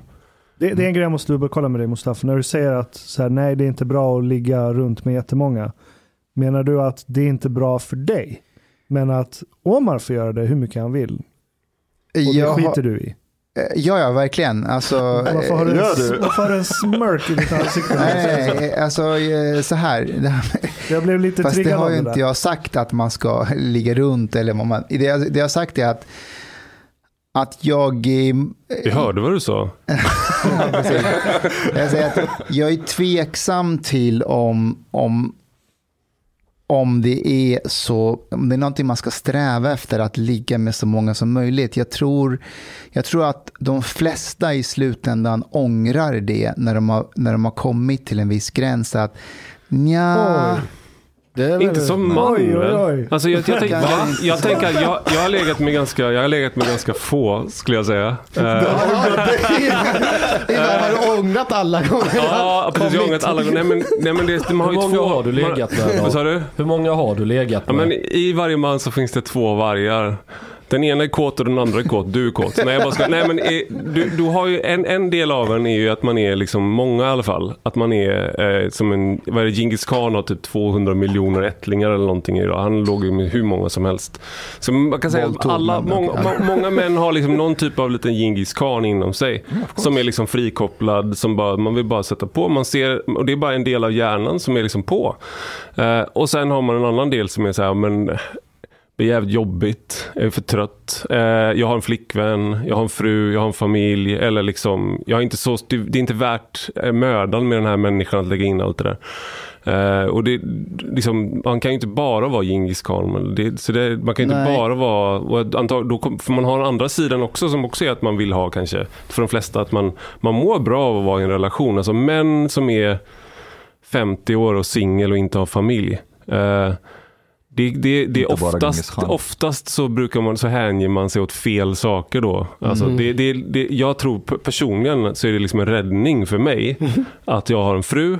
Det, det är en grej jag måste dubbelkolla med dig Mustafa. När du säger att så här, nej det är inte bra att ligga runt med jättemånga. Menar du att det är inte bra för dig? Men att Omar får göra det hur mycket han vill. Och det Jag har- skiter du i. Ja, ja, verkligen. Alltså, Varför har du, eh, en, varför har du en smörk i ditt ansikte? Nej, [laughs] nej, alltså eh, så här. [laughs] Det Jag blev lite Fast det har ju det inte där. jag sagt att man ska ligga runt. Eller vad man, det, jag, det jag har sagt är att, att jag... eh, vi hörde vad du sa. [laughs] Ja. Jag säger att jag är tveksam till om, om, om det är så, om det är någonting man ska sträva efter att ligga med så många som möjligt. Jag tror, jag tror att de flesta i slutändan ångrar det när de har, när de har kommit till en viss gräns. Att nja, Oj. Det är väl- Inte som man Oj, oj, oj. Alltså jag, jag, tänk, jag, jag tänker att jag, jag, har legat med ganska, jag har legat med ganska få skulle jag säga. Eh, Ivar har du ångrat alla gånger. Ja, precis. Jag har ångrat alla gånger. Nej men, nej, men det, man har Hur många två... har du legat med då? Vad sa du? Hur många har du legat Ja, med? men I varje man så finns det två vargar. Den ena är kåt och den andra är kåt. Du är kåt. Nej, jag bara ska, nej men är, du, du har ju en, en del av en är ju att man är liksom många i alla fall. Att man är eh, som en, vad är det, Genghis khan har typ 200 miljoner ättlingar eller någonting idag. Han låg ju med hur många som helst. Så man kan säga att alla, många, må, många män har liksom någon typ av liten Genghis khan inom sig. som är liksom frikopplad, som bara, man vill bara sätta på. Man ser, och det är bara en del av hjärnan som är liksom på. Eh, och sen har man en annan del som är så här, men det är jävligt jobbigt, jag är för trött. Eh, jag har en flickvän, jag har en fru, jag har en familj. Eller liksom, jag är inte så, det är inte värt eh, mödan med den här människan att lägga in allt det där. Eh, och det, liksom, man kan ju inte bara vara Djingis khan. men Det, så det, man kan ju inte Nej. bara vara... Och antag, då kom, för man har den andra sidan också som också är att man vill ha kanske, för de flesta, att man, man mår bra av att vara i en relation. Alltså män som är 50 år och singel och inte har familj. Eh, det, det, det är oftast, oftast så brukar man så hänger man sig åt fel saker då. Alltså Mm. det, det, det, jag tror personligen så är det liksom en räddning för mig [laughs] att jag har en fru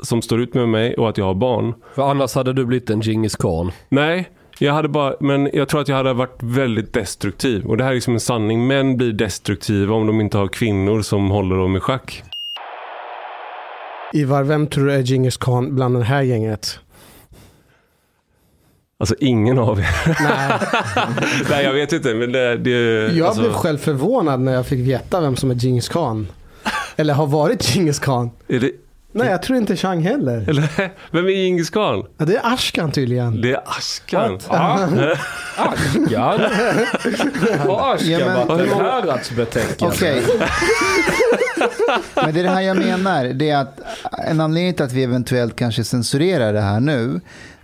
som står ut med mig och att jag har barn. För annars hade du blivit en Genghis khan. Nej, jag hade bara, men jag tror att jag hade varit väldigt destruktiv. Och det här är liksom en sanning. Män blir destruktiva om de inte har kvinnor som håller dem i schack. Ivar, vem tror du är Genghis khan bland det här gänget? Alltså ingen av er. Nej, [laughs] Nej, jag vet inte. Men det, det, jag alltså, blev själv förvånad när jag fick veta vem som är Genghis khan. Eller har varit Genghis khan. är det, Nej, jag tror inte Chang heller. eller, [laughs] vem är Djingis khan? Ja, det är Ashkan tydligen. Det är Ashkan. [laughs] Askan? Har Askan Ja, men- varit en häradsbetecknande? Okej. Men det är det här jag menar. Det är att en anledning till att vi eventuellt kanske censurerar det här nu.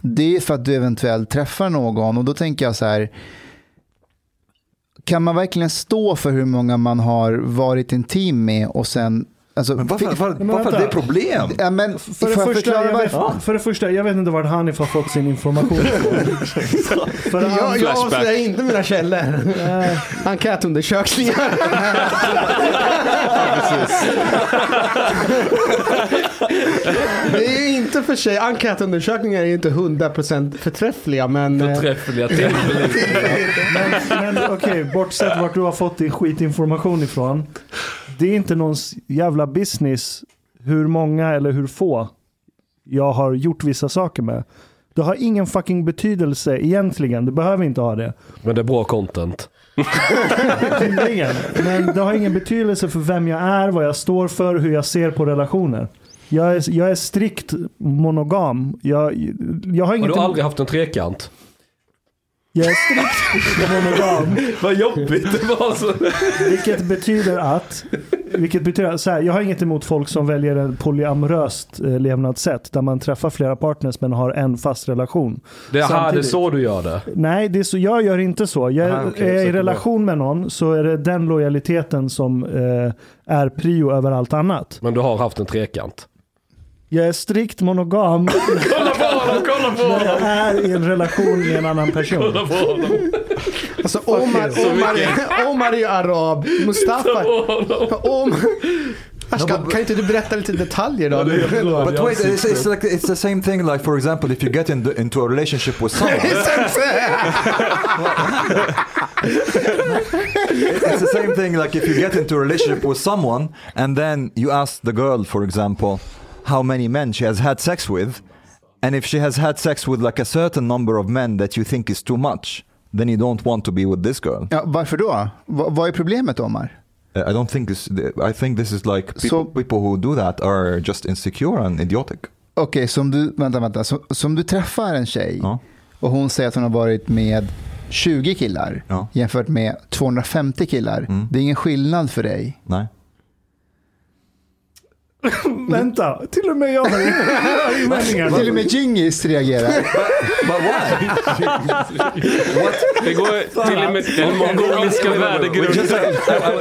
Det är för att du eventuellt träffar någon. Och då tänker jag så här. Kan man verkligen stå för hur många man har varit intim med och sen Alltså, Men varför, varför, Men varför det är problem? Ja, men För det, första, jag vet, för det första, jag vet inte var Hanif har fått sin information [laughs] för Jag, andra, jag avslöjar inte mina källor. Enkätundersökningar. [laughs] Det är ju inte för sig, enkätundersökningar är ju inte 100% förträffliga men... eh, Förträffliga tillförlitliga. [laughs] men men okej, bortsett vart du har fått din skitinformation ifrån. Det är inte någons jävla business hur många eller hur få jag har gjort vissa saker med. Det har ingen fucking betydelse egentligen. Det behöver inte ha det. Men det är bra content. Tydligen. Men det har ingen betydelse för vem jag är, vad jag står för, hur jag ser på relationer. Jag är, jag är strikt monogam. Jag, jag har Har inget du aldrig haft en trekant? Jag är strikt monogam. [laughs] Vad jobbigt det var. Så. Vilket betyder att, vilket betyder så här, jag har inget emot folk som väljer ett polyamoröst eh, levnadssätt. Där man träffar flera partners men har en fast relation. Det här, det är så du gör det. Nej, det är så, jag gör inte så. Jag, Aha, okej, är jag i relation med någon så är det den lojaliteten som eh, är prio över allt annat. Men du har haft en trekant. Jag är strikt monogam [laughs] Kolla på honom, kolla på när jag är i en relation med en annan person. på honom. Alltså Omar, Omar, är, Omar är ju arab, Mustafa... Om, Ashkan, kan inte du berätta lite detaljer då? But wait, it's, it's like it's the same thing. Like for example, if you get in the, into a relationship with someone, [laughs] it's the same thing. Like if you get into a relationship with someone and then you ask the girl, for example, how many men she has had sex with, and if she has had sex with like a certain number of men that you think is too much, then you don't want to be with this girl. Ja, varför då? Va, vad är problemet Omar? Uh, I don't think this. I think this is like people, So- people who do that are just insecure and idiotic. Okej, som du, vänta, vänta. Som, som du träffar en tjej Ja. och hon säger att hon har varit med 20 killar Ja. jämfört med 250 killar. Mm. Det är ingen skillnad för dig. Nej. [laughs] Vänta, till och med jag har [laughs] invändningar. Till och med Djingis reagerar. [laughs] But why? Det går till och med den mongoliska värdegrunden.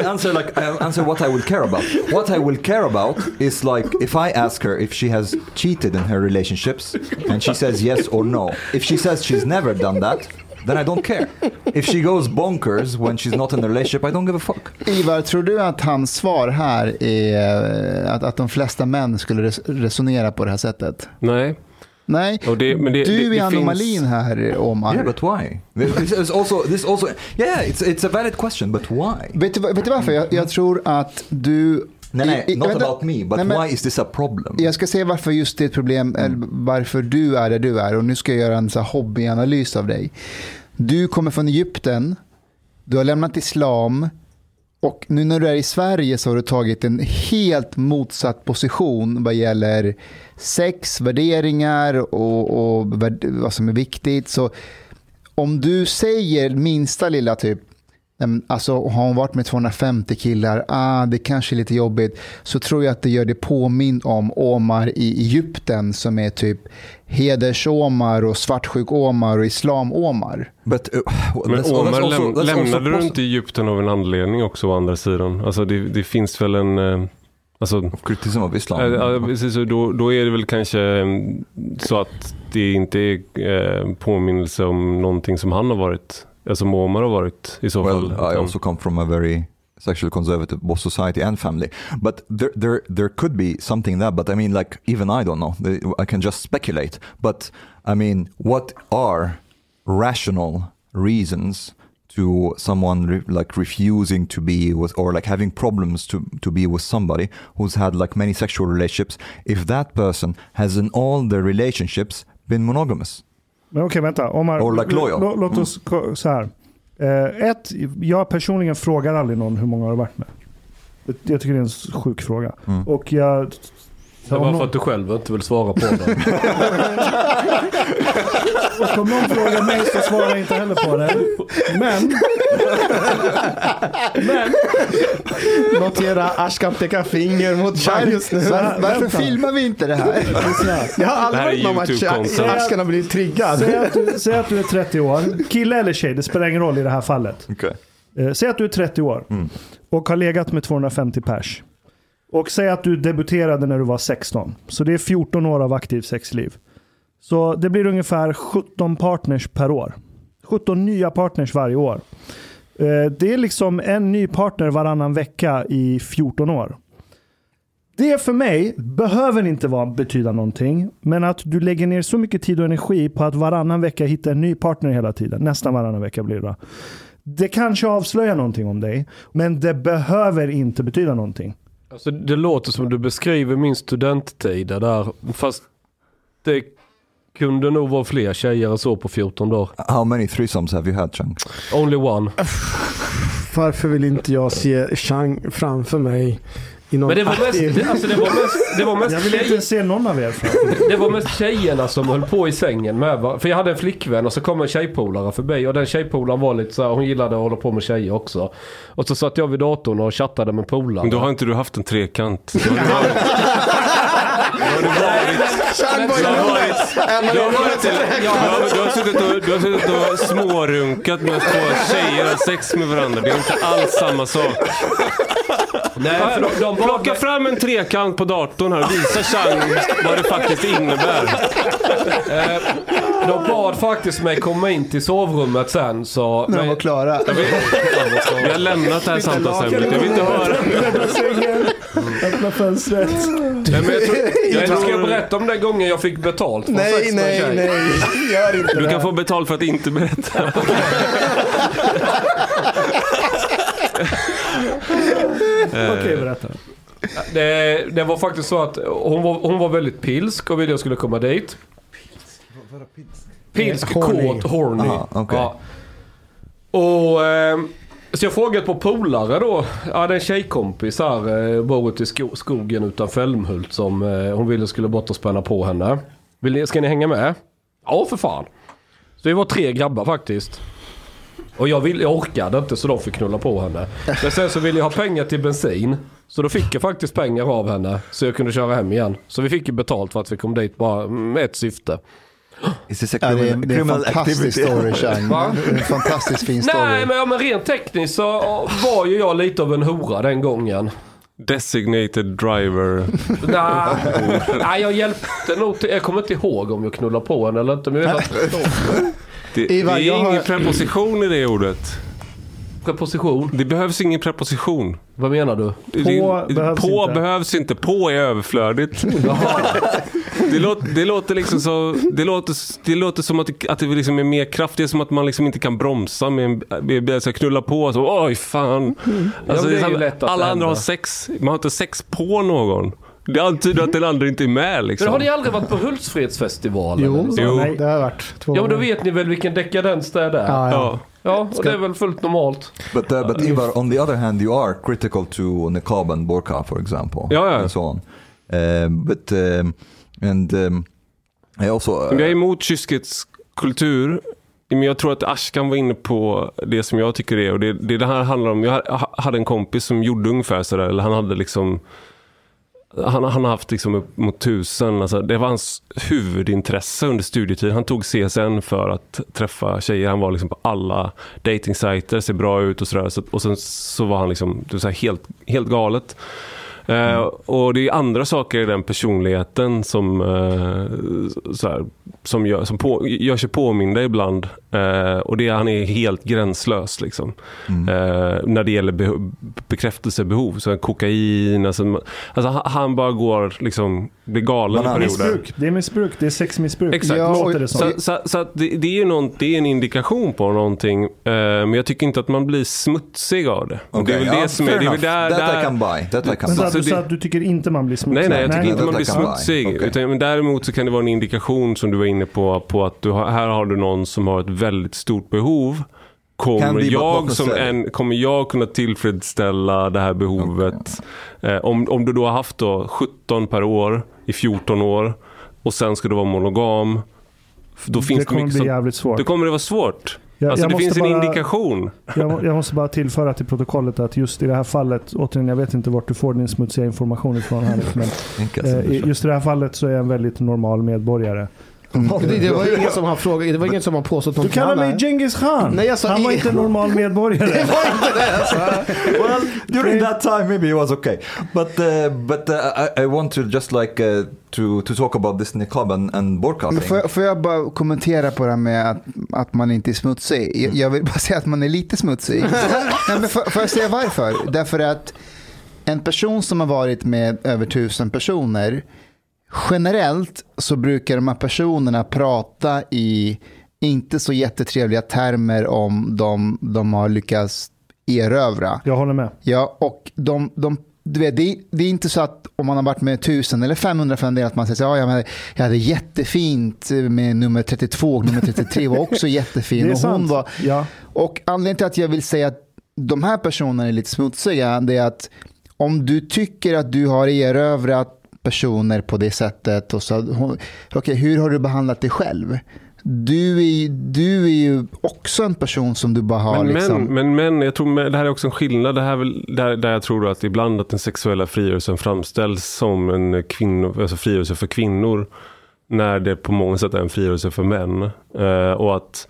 I, answer like I answer what I will care about. What I will care about is like if I ask her if she has cheated in her relationships and she says yes or no. If she says she's never done that, then I don't care. If she goes bonkers when she's not in a relationship, I don't give a fuck. Ivar, tror du att hans svar här är att, att de flesta män skulle res- resonera på det här sättet? Nej. Nej, det, men det, du det, är anomalin finns, här Omar. Yeah, but why? This is also this also yeah, it's it's a valid question, but why? Vet, du, vad- vet du varför? Jag, jag tror att du... Nej, nej, I- not vänta. about me, but Nej, men- why is this a problem? Jag ska säga varför just det är ett problem, eller varför du är där du är. Och nu ska jag göra en så här hobbyanalys av dig. Du kommer från Egypten, du har lämnat islam och nu när du är i Sverige så har du tagit en helt motsatt position vad gäller sex, värderingar och, och vad som är viktigt. Så om du säger minsta lilla typ, alltså har hon varit med 250 killar, ah, det kanske är lite jobbigt, så tror jag att det gör det påminn om Omar i Egypten som är typ heders-Omar och svartsjuk-Omar och islam-Omar. Uh, men Omar, läm, lämnade du inte Egypten av en anledning också å andra sidan? Alltså det, det finns väl en... eh, Alltså, criticism of Islam? Ja, precis, då, då är det väl kanske mm, så att det inte är eh, påminnelse om någonting som han har varit, alltså Omar har varit i så Well, fall. I also come from a very sexually conservative both society and family. But there, there, there could be something there. But I mean, like even I don't know. I can just speculate. But I mean, what are rational reasons to someone re- like refusing to be with or like having problems to to be with somebody who's had like many sexual relationships if that person has in all their relationships been monogamous? Men okej, vänta. Omar, loyal. lå- låt oss ko- så här. Eh, ett, jag personligen frågar aldrig någon hur många har du varit med. Jag tycker det är en sjuk fråga. Mm. Och jag... Det var någon- för att du själv inte vill svara på det. [laughs] Och om någon frågar mig så svarar jag inte heller på det. Men... Men... Notera Ashkan pekar finger mot Chang just nu. Var, varför filmar vi inte det här? Jag har aldrig varit med om att. Ashkan har blivit triggad. Säg att, du, säg att du är 30 år. Kille eller tjej, det spelar ingen roll i det här fallet. Okay. Eh, säg att du är 30 år Mm. och har legat med 250 pers. Och säg att du debuterade när du var 16. Så det är 14 år av aktivt sexliv. Så det blir ungefär 17 partners per år. 17 nya partners varje år. Eh, det är liksom en ny partner varannan vecka i 14 år. Det för mig behöver inte vara, betyda någonting, men att du lägger ner så mycket tid och energi på att varannan vecka hitta en ny partner hela tiden. Nästan varannan vecka blir det. Det kanske avslöjar någonting om dig, men det behöver inte betyda någonting. Alltså, det låter som du beskriver min studenttid där. Fast det kunde nog vara fler tjejer än så på 14 dagar. How many threesomes have you had, Chang? Only one. Varför vill inte jag se Chang framför mig i någon Men det var mest, det, alltså det var mest, det var mest Jag vill tjej- inte se någon av er framför. Det var mest tjejerna som höll på i sängen med va? För jag hade en flickvän och så kom en tjejpolare förbi och den tjejpolaren var lite så här, hon gillade att hålla på med tjejer också. Och så satt jag vid datorn och chattade med polare. Men då har inte du haft en trekant. [laughs] Då har du varit- Du har suttit och- du har suttit och smårunkat med två tjejer har sex med varandra. Det är inte alls samma sak. Nej, för de, de Plocka fram en trekant på datorn här och visa Chang vad det faktiskt innebär. de bad faktiskt mig komma in till sovrummet sen så... När de var klara. Vi har lämnat det här samtalsämnet. Jag vill inte höra. Öppna sängen, öppna fönstret. Nej, men jag tror, jag Eller ska jag tror, berätta om den gången jag fick betalt för Nej, nej, tjej? nej. Gör inte du det. kan få betalt för att inte berätta. [laughs] Okej, berätta. Det, det var faktiskt så att hon var, hon var väldigt pilsk och ville jag skulle komma dit. Pilsk, Horny. kåt, horny. Aha, okej. Ja. Och... ehm, så jag frågade på polare då. Jag hade en tjejkompis här, eh, bor ute i sko- skogen utanför Älmhult som eh, hon ville skulle bort och spänna på henne. Vill ni, ska ni hänga med? Ja, för fan. Så vi var tre grabbar faktiskt. Och jag, vill, jag orkade inte så de fick knulla på henne. Men sen så ville jag ha pengar till bensin. Så då fick jag faktiskt pengar av henne. Så jag kunde köra hem igen. Så vi fick ju betalt för att vi kom dit bara med ett syfte. Is Ja, det, är, det är en fantastisk story, Chang. [laughs] Va? Det är En fantastiskt fin story. Nej men, ja, men rent tekniskt så var ju jag lite av en hora den gången. Designated driver. [laughs] Nej, nej jag hjälpte nog till. Jag kommer inte ihåg om jag knullade på henne eller inte. Men jag vet att [laughs] Det, Ivar, det är jag har- ingen preposition i det ordet. preposition. Det behövs ingen preposition. Vad menar du? Det- det- behövs på inte. behövs inte. På är överflödigt. [laughs] det, låter, det låter liksom så... Det låter, det låter som att det, att det liksom är mer kraft. Det är som att man liksom inte kan bromsa med en med, med, så knulla på. Så, Oj, fan. Alltså, det är ju som- lätt att alla andra har sex. Man har inte sex på någon. Det antyder att den andra inte är med Men liksom. har ni aldrig varit på Hultsfredsfestivalen? Jo, eller så? Jo. det har varit två Ja men då vet ni väl vilken dekadens det är där? Ja, ja. Ja. Och det är väl fullt normalt. But, uh, but Ivar, on the other hand, you are critical to niqab and burqa, for example. Ja, ja. And so on. Um, but, um, and um, I also... uh, Men Jag är emot kyskhetskultur. Men jag tror att Ashkan var inne på det som jag tycker är. Och det, det det här handlar om. Jag hade en kompis som gjorde ungefär sådär. Eller han hade liksom... Han, han har haft liksom upp mot tusen. Alltså, det var hans huvudintresse under studietiden. Han tog CSN för att träffa tjejer. Han var liksom på alla datingsajter, ser bra ut och sådär. Så, och sen så var han liksom, det var så här helt, helt galet. Eh, och det är andra saker i den personligheten som, så här, som, gör, som på, gör sig påminda ibland. Eh, och det är han är helt gränslös liksom. Mm. När det gäller be- bekräftelsebehov. Så kokain, alltså, alltså han bara går liksom, blir galen i perioder. Missbruk. Det är missbruk. Det är sexmissbruk. Exakt. Ja, och- det. Så, så, så att det, det, är ju någon, det är en indikation på någonting. Eh, men jag tycker inte att man blir smutsig av det. Och det är Okay, väl ja, det som är... Det är väl enough. där, That I där, can buy. That I can så buy. att du det- sa att du tycker inte man blir smutsig? Nej, nej, jag tycker inte det man blir smutsig. Okej. Utan, men däremot så kan det vara en indikation som du var inne på, på att du har, här har du någon som har ett väldigt stort behov. Kommer jag, som en, kommer jag kunna tillfredsställa det här behovet? Eh, om, om du då har haft då 17 per år i 14 år och sen ska du vara monogam. Då finns det det, kommer mycket bli som, jävligt svårt. då kommer det vara svårt. Jag- alltså jag det finns en bara- indikation. Jag, jag måste bara tillföra till protokollet att just i det här fallet, återigen jag vet inte vart du får din smutsiga information ifrån Hanif, men eh, det just i det här fallet så är jag en väldigt normal medborgare. Det, det var ingen som har frågat, det var ingen som har påstått Du kallar mig. Genghis khan. Nej, jag sa Han var i- inte en normal medborgare. [laughs] Det var inte det alltså. well, during that time maybe it was okay, but uh, but uh, I, I want to just like uh, to to talk about this niqab and, and burqa Men thing. får, jag, får jag bara kommentera på det här med att, att man inte är smutsig? Jag, jag vill bara säga att man är lite smutsig. [laughs] Nej, men får, får jag säga varför? Därför att en person som har varit med över tusen personer, generellt så brukar de här personerna prata i inte så jättetrevliga termer om de, de har lyckats erövra. Jag håller med. Ja, och de, de, du vet, det, är- det är inte så att om man har varit med 1000 eller 500 för en del att man säger så, ja, jag, jag hade jättefint med nummer 32 och nummer 33 var också [laughs] jättefin. Och hon var, Ja. och anledningen till att jag vill säga att de här personerna är lite smutsiga, det är att om du tycker att du har erövrat personer på det sättet, och så, hon- okej, hur har du behandlat dig själv? Du är, du är ju också en person som du bara har Men, liksom... men, men, jag tror det här är också en skillnad. Det här är väl där, där jag tror att ibland att den sexuella frigörelsen framställs som en kvinno, alltså frigörelse för kvinnor. När det på många sätt är en frigörelse för män. Eh, och att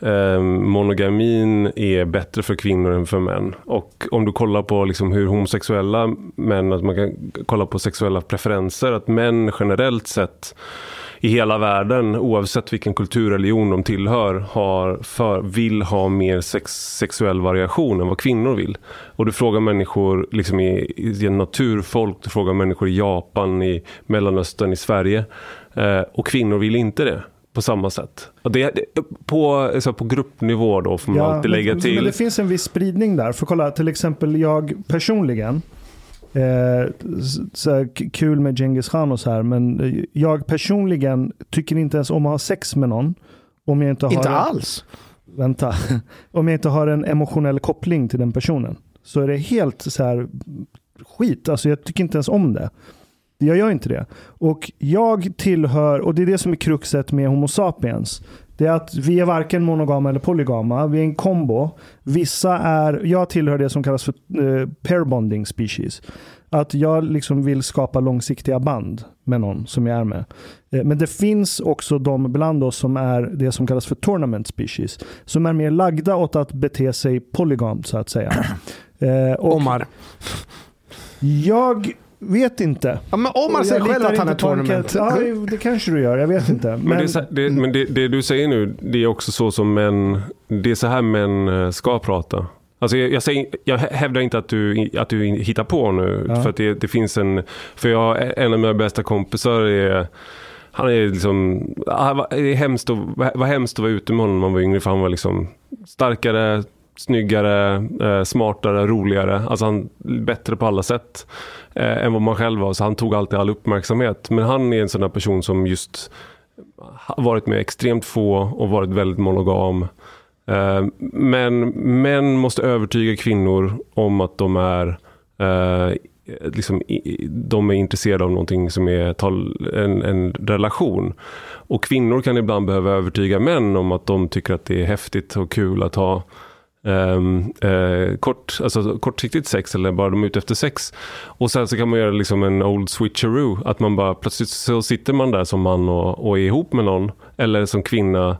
eh, monogamin är bättre för kvinnor än för män. Och om du kollar på liksom hur homosexuella män, att man kan kolla på sexuella preferenser, att män generellt sett i hela världen, oavsett vilken kulturreligion de tillhör, har för, vill ha mer sex, sexuell variation än vad kvinnor vill. Och du frågar människor liksom i, i naturfolk, du frågar människor i Japan, i Mellanöstern, i Sverige. Eh, och kvinnor vill inte det på samma sätt. Och det, på, alltså på gruppnivå då får man alltid lägga men, till. men det finns en viss spridning där. För kolla, till exempel jag personligen, eh, så kul med Genghis khan och så här, men jag personligen tycker inte ens om att ha sex med någon. Om jag inte har Inte en- alls. vänta, [laughs] om jag inte har en emotionell koppling till den personen. Så är det helt så här skit, alltså jag tycker inte ens om det. Jag gör inte det. Och jag tillhör, och det är det som är kruxet med Homo sapiens. Det är att vi är varken monogama eller polygama. Vi är en kombo. Vissa är, jag tillhör det som kallas för eh, pair bonding species. Att jag liksom vill skapa långsiktiga band med någon som jag är med. Eh, Men det finns också de bland oss som är det som kallas för tournament species. Som är mer lagda åt att bete sig polygamt så att säga. [clears throat] Eh, och Omar. Jag vet inte. Ja, men Omar Jag säger själv att han är tournament. Ja, det kanske du gör. Jag vet inte. Men, Men, det, det, men det, det du säger nu, det är också så som män, det är så här män eh, ska prata. Alltså jag, jag, säger, jag hävdar inte att du, att du hittar på nu. Ja. För att det, det finns en, för jag, en av mina bästa kompisar är han är liksom, vad- det är hemskt att, vad vad hemskt att vara ute med honom när man var yngre för han var liksom starkare, snyggare, eh, smartare, roligare. Alltså han bättre på alla sätt eh, än vad man själv var. Så han tog alltid all uppmärksamhet. Men han är en sån där person som just varit med extremt få och varit väldigt monogam. Eh, Men män måste övertyga kvinnor om att de är eh, liksom, de är intresserade av någonting som är tal- en, en relation. Och kvinnor kan ibland behöva övertyga män om att de tycker att det är häftigt och kul att ha ehm, eh, kort, alltså, kortsiktigt sex eller bara de är ute efter sex. Och sen så kan man göra liksom en old switcheroo. Att man bara plötsligt så sitter man där som man och, och är ihop med någon. Eller som kvinna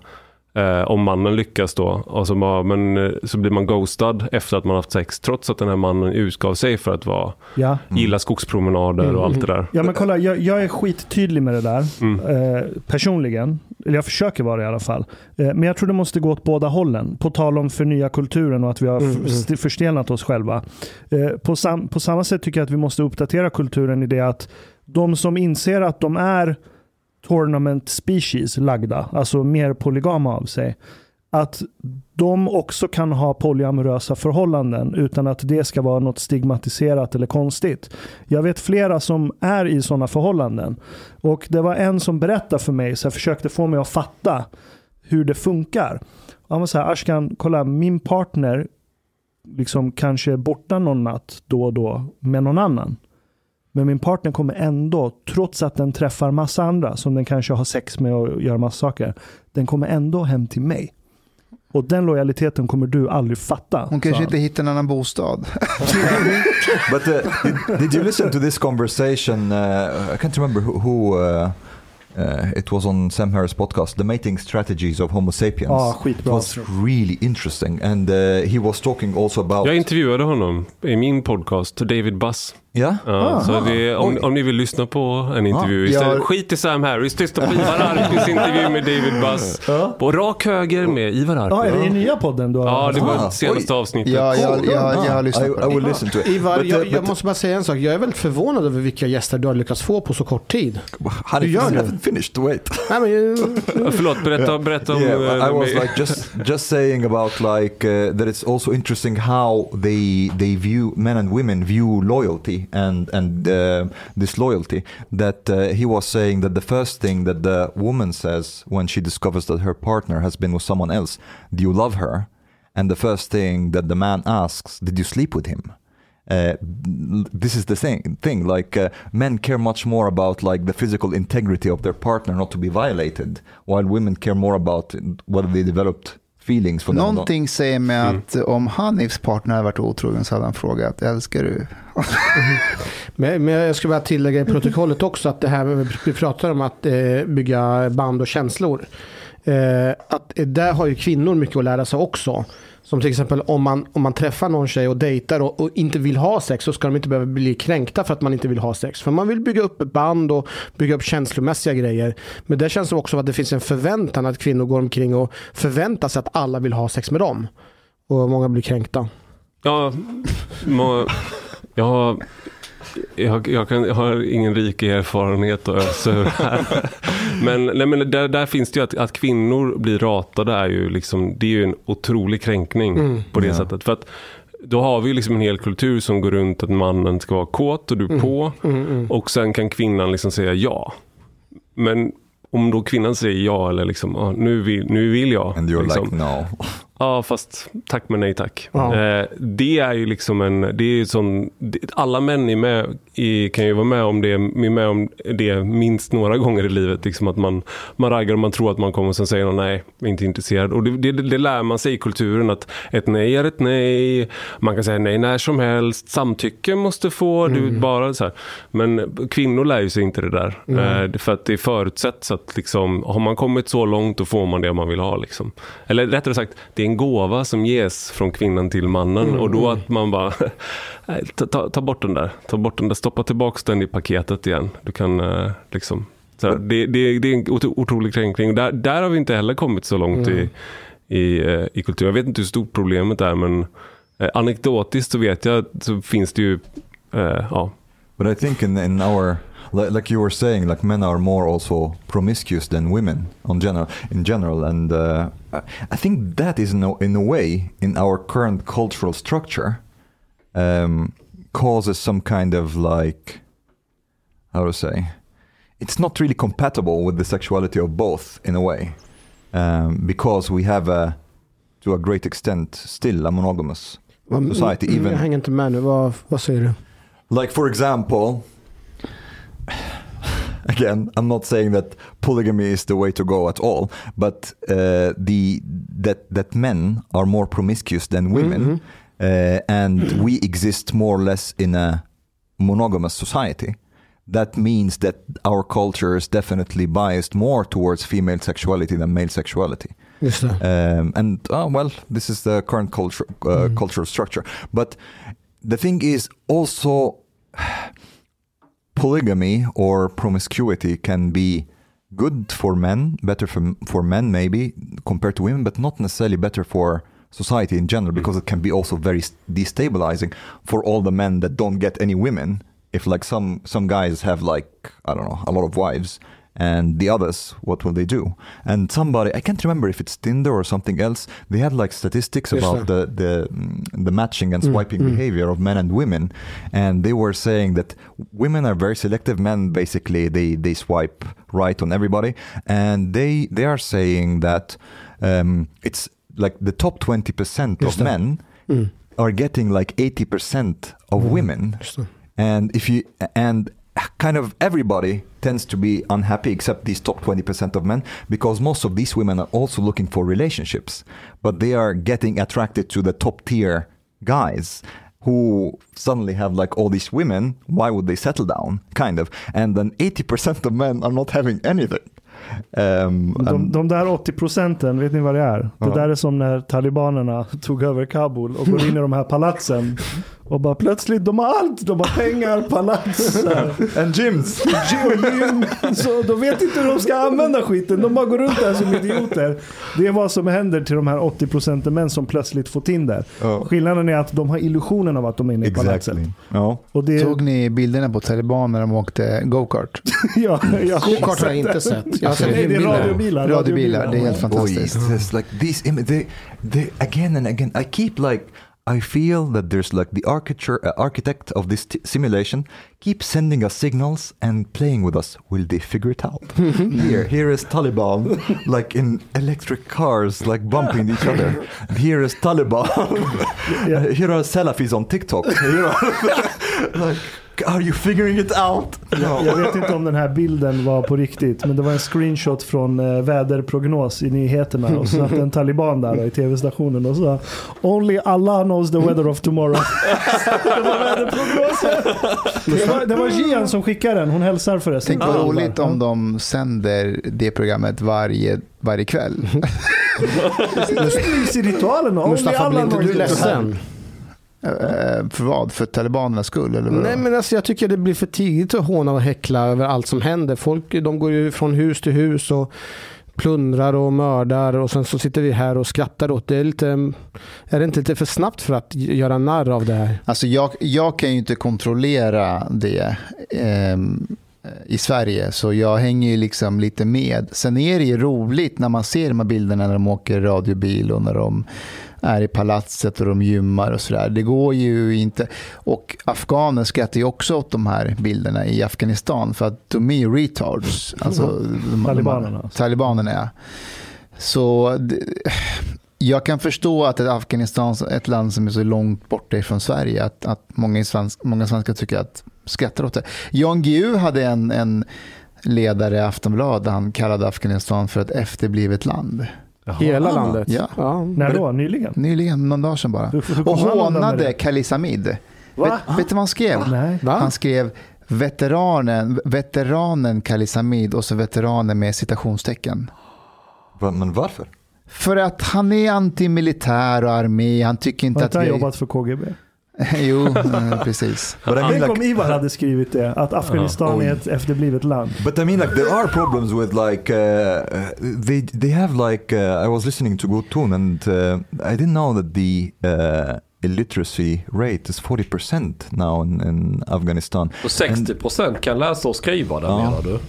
Eh, om mannen lyckas då. Och så, bara, men, eh, så blir man ghostad efter att man haft sex. Trots att den här mannen utgav sig för att vara, ja. gilla skogspromenader och allt det där. Ja men kolla, jag, jag är skittydlig med det där. Mm. Eh, personligen. Eller jag försöker vara det i alla fall. Eh, men jag tror det måste gå åt båda hållen. På tal om förnya kulturen och att vi har Mm, mm. st- förstelnat oss själva. Eh, på, sam- på samma sätt tycker jag att vi måste uppdatera kulturen i det att de som inser att de är tournament species lagda, alltså mer polygama av sig, att de också kan ha polyamorösa förhållanden utan att det ska vara något stigmatiserat eller konstigt. Jag vet flera som är i sådana förhållanden. Och det var en som berättade för mig, så jag försökte få mig att fatta hur det funkar. Han var så här, Ashkan, kolla min partner liksom kanske är borta någon natt då och då med någon annan. Men min partner kommer ändå, trots att den träffar massa andra som den kanske har sex med och gör massa saker, den kommer ändå hem till mig. Och den lojaliteten kommer du aldrig fatta. Hon kanske han. inte hittar en annan bostad. [laughs] But uh, did, did you listen to this conversation? Uh, I can't remember who who, uh, Uh, it was on Sam Harris podcast, The Mating Strategies of Homo Sapiens. It skitbra. was really interesting. And uh, he was talking also about... Jag intervjuade honom i min podcast, David Buss. Yeah? Ja, så det, om, Oj. om ni vill lyssna på en intervju Ah, istället. jag- Skit i Sam Harris, tysta på Ivar Arpis intervju med David Buss. På rak höger med Ivar Arpi. Ja, är det i nya podden då? Ja, det var Ah, senaste avsnittet. Ja, jag, jag, jag, har lyssnat I, på I will det. listen to it. Ivar, But, uh, jag, jag but- måste bara säga en sak. Jag är väldigt förvånad över vilka gäster du har lyckats få på så kort tid. Honey, Du gör I det. finished, wait. Nej, men, [laughs] Ja, Förlåt, berätta, berätta om... yeah, eh, I was like just [laughs] just saying about like uh, that it's also interesting how they they view men and women view loyalty and and uh, disloyalty. That uh, he was saying that the first thing that the woman says when she discovers that her partner has been with someone else, do you love her? And the first thing that the man asks, did you sleep with him? Uh, this is the thing. Thing like uh, men care much more about like the physical integrity of their partner, not to be violated, while women care more about whether they developed feelings not. Någonting säger mig att om Hanifs partner hade varit otrogen så hade han frågat, älskar du? [laughs] men, men jag ska bara tillägga i protokollet också att det här vi pratar om att eh, bygga band och känslor. Eh, att där har ju kvinnor mycket att lära sig också. Som till exempel om man, om man träffar någon tjej och dejtar och, och inte vill ha sex så ska de inte behöva bli kränkta för att man inte vill ha sex. För man vill bygga upp band och bygga upp känslomässiga grejer. Men det känns också att det finns en förväntan att kvinnor går omkring och förväntar sig att alla vill ha sex med dem. Och många blir kränkta. Ja, må, jag, har, jag, jag, kan, jag har ingen rik erfarenhet att ösa ur här. [laughs] Men, nej, men där, där finns det ju att, att kvinnor blir ratade är ju liksom, det är ju en otrolig kränkning Mm. på det Ja. sättet. För att då har vi liksom en hel kultur som går runt att mannen ska vara kåt och du är på. Mm, mm. Och sen kan kvinnan liksom säga ja. Men om då kvinnan säger ja eller liksom, ah, nu, vill, nu vill jag. And you're liksom, like no. Ja, fast tack men nej tack. Ja. Eh, det är ju liksom en, det är ju sån, alla män är med, i, kan ju vara med om det, är med om det minst några gånger i livet. Liksom att man, man raggar och man tror att man kommer och sen säger någon nej, inte intresserad. Och det, det, det lär man sig i kulturen att ett nej är ett nej. Man kan säga nej när som helst. Samtycke måste få, du bara så här. Men kvinnor lär ju sig inte det där. Eh, det- för att det förutsätts att liksom, har man kommit så långt då får man det man vill ha. Liksom. Eller rättare sagt, det en gåva som ges från kvinnan till mannen. Och då att man bara, [laughs] ta, ta, bort den där. Ta bort den där, stoppa tillbaka den i paketet igen. Du kan eh, liksom, så här, det, det, det är en otro- otrolig kränkning. Där, där har vi inte heller kommit så långt i, i, eh, i kulturen. Jag vet inte hur stort problemet är men eh, anekdotiskt så vet jag så finns det ju, ja, But I think in, in our like, like you were saying, like men are more also promiscuous than women on general in general, and uh, I- think that is in a, in a way in our current cultural structure um, causes some kind of like how to say it's not really compatible with the sexuality of both in a way um, because we have a to a great extent still a monogamous Society, even- hänger inte med nu. Vad, vad säger du? Like for example, [sighs] again, I'm not saying that polygamy is the way to go at all, but uh, the that that men are more promiscuous than women, uh, and [clears throat] we exist more or less in a monogamous society. That means that our culture is definitely biased more towards female sexuality than male sexuality. Just det. Um, and oh, well, this is the current culture, uh, cultural structure. But the thing is also [sighs] polygamy or promiscuity can be good for men, better for, for men maybe compared to women, but not necessarily better for society in general hmm. because it can be also very destabilizing for all the men that don't get any women. If like some some guys have like I don't know a lot of wives and the others what will they do and somebody i can't remember if it's tinder or something else they had like statistics Yes, about sir. the the mm, the matching and Mm, swiping mm. behavior of men and women and they were saying that women are very selective men basically they they swipe right on everybody and they they are saying that um, it's like the top 20% Just of that. men Mm. are getting like 80% of Mm. women det. and if you and kind of everybody tends to be unhappy except these top 20% of men because most of these women are also looking for relationships but they are getting attracted to the top tier guys who suddenly have like all these women, why would they settle down? Kind of. And then 80% of men are not having anything. Um, De, de där 80 procenten, vet ni vad det är? Det Ja. där är som när talibanerna tog över Kabul och går in i de här palatsen. [laughs] Och bara plötsligt, de har allt. De har pengar, palats, [laughs] and gyms. gym. Så de vet inte hur de ska använda skiten. De bara går runt där som idioter. Det är vad som händer till de här 80 procenten män som plötsligt får Tinder. Ja. Skillnaden är att de har illusionen av att de är inne i palatset. Exactly. Ja. Och det, Såg ni bilderna på taliban när de åkte go-kart? [laughs] ja, ja, Go-kart har jag inte sett. Jag har sett Nej, det är radiobilar. Radiobilar, det är helt fantastiskt. just like these images. They, they again and again. I keep like. I feel that there's like the architecture, uh, architect of this t- simulation keeps sending us signals and playing with us. Will they figure it out? [laughs] here, here is Taliban, like in electric cars, like bumping each other. [laughs] Here is Taliban. [laughs] here are Salafis on TikTok. Here are, like, are you figuring it out? No. Jag vet inte om den här bilden var på riktigt, men det var en screenshot från eh, väderprognos i nyheterna. Och så satt en taliban där då, i tv-stationen och sa Only Allah knows the weather of tomorrow. det var väderprognosen. Det var, det var Gian som skickade den, hon hälsar förresten. Tänk vad roligt om de sänder det programmet varje, varje kväll. I ritualen Only Mustafa, blir inte du ledsen? Eh, för vad? För talibanernas skull? Eller vadå? Nej men alltså jag tycker det blir för tidigt att håna och häckla över allt som händer. Folk de går ju från hus till hus och plundrar och mördar och sen så sitter vi här och skrattar åt det. Är, lite, är det inte lite för snabbt för att göra narr av det här? Alltså jag, jag kan ju inte kontrollera det ehm, i Sverige, så jag hänger ju liksom lite med. Sen är det ju roligt när man ser de här bilderna när de åker radiobil och när de är i palatset och de gymmar och sådär. Det går ju inte. Och afghaner skrattar ju också åt de här bilderna i Afghanistan för att de är ju retards. Alltså, de, de, Talibanerna. Talibanerna, ja. Så det, jag kan förstå att ett Afghanistan, ett land som är så långt borta ifrån Sverige, att, att många, svensk, många svenskar tycker att skrattar åt det. Jan Guillou hade en, en ledare i Aftonbladet där han kallade Afghanistan för ett efterblivet land. Hela Ah, landet? ja. När då? Nyligen? Nyligen, någon dag sedan bara. Hur- hur Och hånade det? Khalis Hamid. Vet, Va? vet du vad han skrev? Va? Han skrev veteranen, veteranen Khalis Hamid och så veteranen med citationstecken. Va- Men varför? För att han är antimilitär och armé. Han tycker inte Har att vi... jobbat för KGB? [laughs] jo, eh, precis. But I mean, Tänk like, om Ivar hade skrivit det, att Afghanistan Oj. är ett efterblivet land. But I mean, like there are problems with like uh, uh, they they have like uh, I was listening to Good Tune and uh, I didn't know that the uh, illiteracy rate is forty percent now in, in Afghanistan. Och 60% kan läsa och skriva där Ja. menar du? [laughs]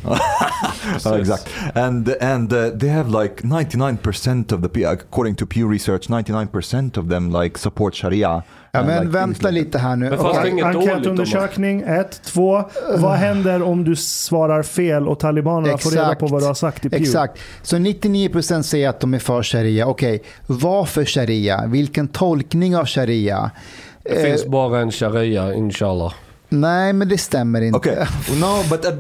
Oh, exact. And and uh, they have like ninety nine percent of the according to Pew Research, ninety nine percent of them like support Sharia. Ja, men like, vänta lite här nu. Enkätundersökning, ett. Två, vad händer om du svarar fel och talibanerna får reda på Exakt. vad du har sagt i Pew? Exakt. Så 99% säger att de är för sharia. Okej, vad för sharia? Vilken tolkning av sharia? Det Eh, finns bara en sharia, inshallah. nej, men det stämmer inte. Okay, [laughs] no, but uh,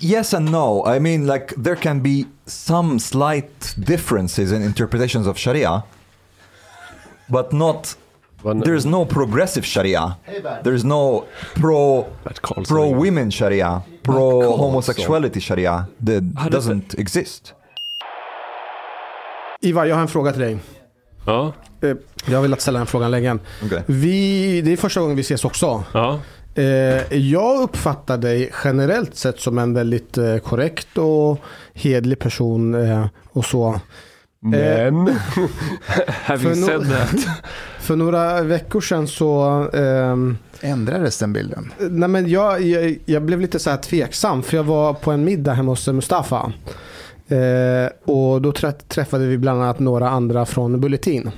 yes and no. I mean, like there can be some slight differences in interpretations of Sharia, but not. There's no progressive Sharia. There's no pro pro women Sharia, pro homosexuality Sharia. That doesn't exist. Ivar, jag har en fråga till dig. Ja, Eh, Jag har velat ställa den frågan länge. Okay. Vi, det är första gången vi ses också. ja. Eh, jag uppfattar dig generellt sett som en väldigt eh, korrekt och hedlig person och så. Men... [laughs] Having said that. [laughs] För några veckor sedan så ehm, Ändrades den bilden? Nej, men jag, jag, jag blev lite så här tveksam för jag var på en middag hemma hos Mustafa. Eh, och då trä- träffade vi bland annat några andra från Bulletin.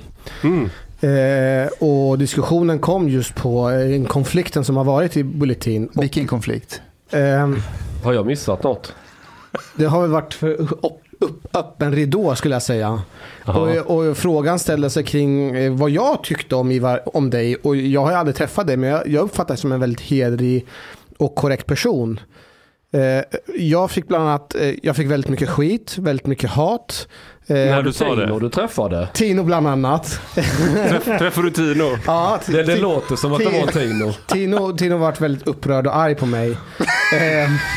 Mm. Eh, och diskussionen kom just på eh, konflikten som har varit i Bulletin. Och, Vilken konflikt? ehm, Har jag missat något? det har väl varit för upp, upp, öppen ridå skulle jag säga. Och, och frågan ställde sig kring eh, vad jag tyckte om, Ivar, om dig. Och jag har ju aldrig träffat dig men jag, jag uppfattar dig som en väldigt hedrig och korrekt person. Eh, jag fick bland annat, eh, jag fick väldigt mycket skit, väldigt mycket hat. När du sa Tino det. du träffade. Tino bland annat. Träff, träffade du Tino? [laughs] ja, Det, det låter som att det var Tino. [laughs] Tino, Tino varit väldigt upprörd och arg på mig.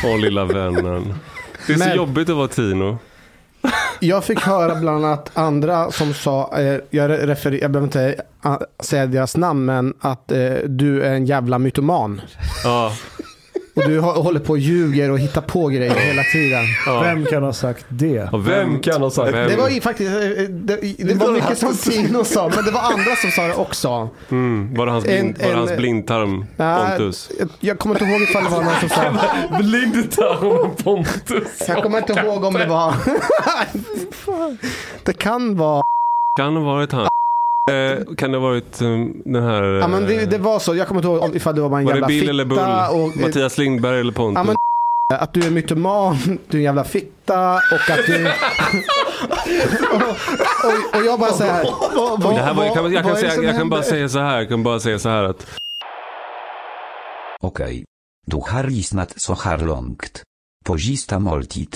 Åh lilla vännen. Det är så Men- jobbigt att vara Tino jag fick höra bland annat andra som sa, eh, jag, refer, jag behöver inte eh, säga deras namn, men att eh, du är en jävla mytoman. Ja, och du hå- håller på och ljuger och hittar på grejer hela tiden. ja. Vem kan ha sagt det? Och Vem kan ha sagt vem- Det var ju faktiskt, eh, det, det var mycket som Tino sa, men det var andra som sa det också. Mm, var det hans, En- blind, var det en- hans blindtarm Pontus? jag, jag kommer inte ihåg ifall det var någon som sa, [laughs] Blindtarmen Pontus. jag kommer inte ihåg om det var, [laughs] det kan vara, Kan det ha varit han? Eh, kan det ha varit um, den här... ja men det, eh, det var så, jag kommer inte ihåg ifall det var bara en var jävla det Bill eller Bull? fitta och, Mattias Lindberg eller Pontus? Ja, men- att du är mytoman, du är en jävla fitta och att du... [laughs] och, och, och jag bara säger det här var, jag kan, jag säga, jag kan bara säga så här. Jag kan bara säga så här att Okej. Du har lyssnat så här långt. Pozista måltid.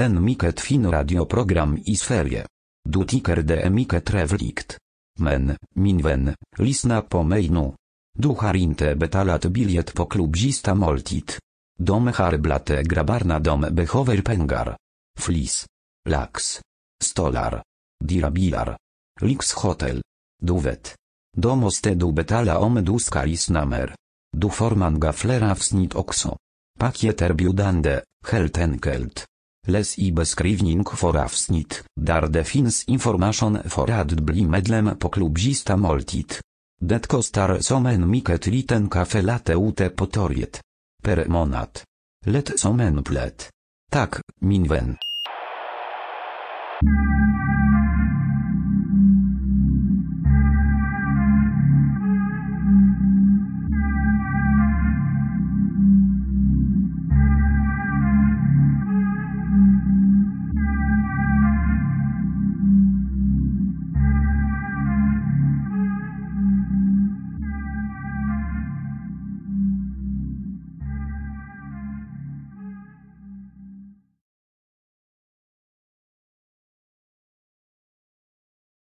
En mycket fin radioprogram i Sverige. Du tycker det är mycket trevligt. Men, min vän, lyssna på mig nu. Du har inte betalat biljett på klubbista måltid. De har blate grabbarna de behöver pengar. Flis. Lax. Stolar. Dirabilar. Lyxhotel. Du vet. Då måste du betala om du ska lyssna mer. Du får många fler avsnitt också. Paket erbjudande, helt enkelt. Läs i beskrivning för avsnitt, där det finns information för att bli medlem på klubbista måltid. Det kostar som en mycket liten kaffe latte ute på torget. Per månad. Lätt som en plätt. Tak, min vän.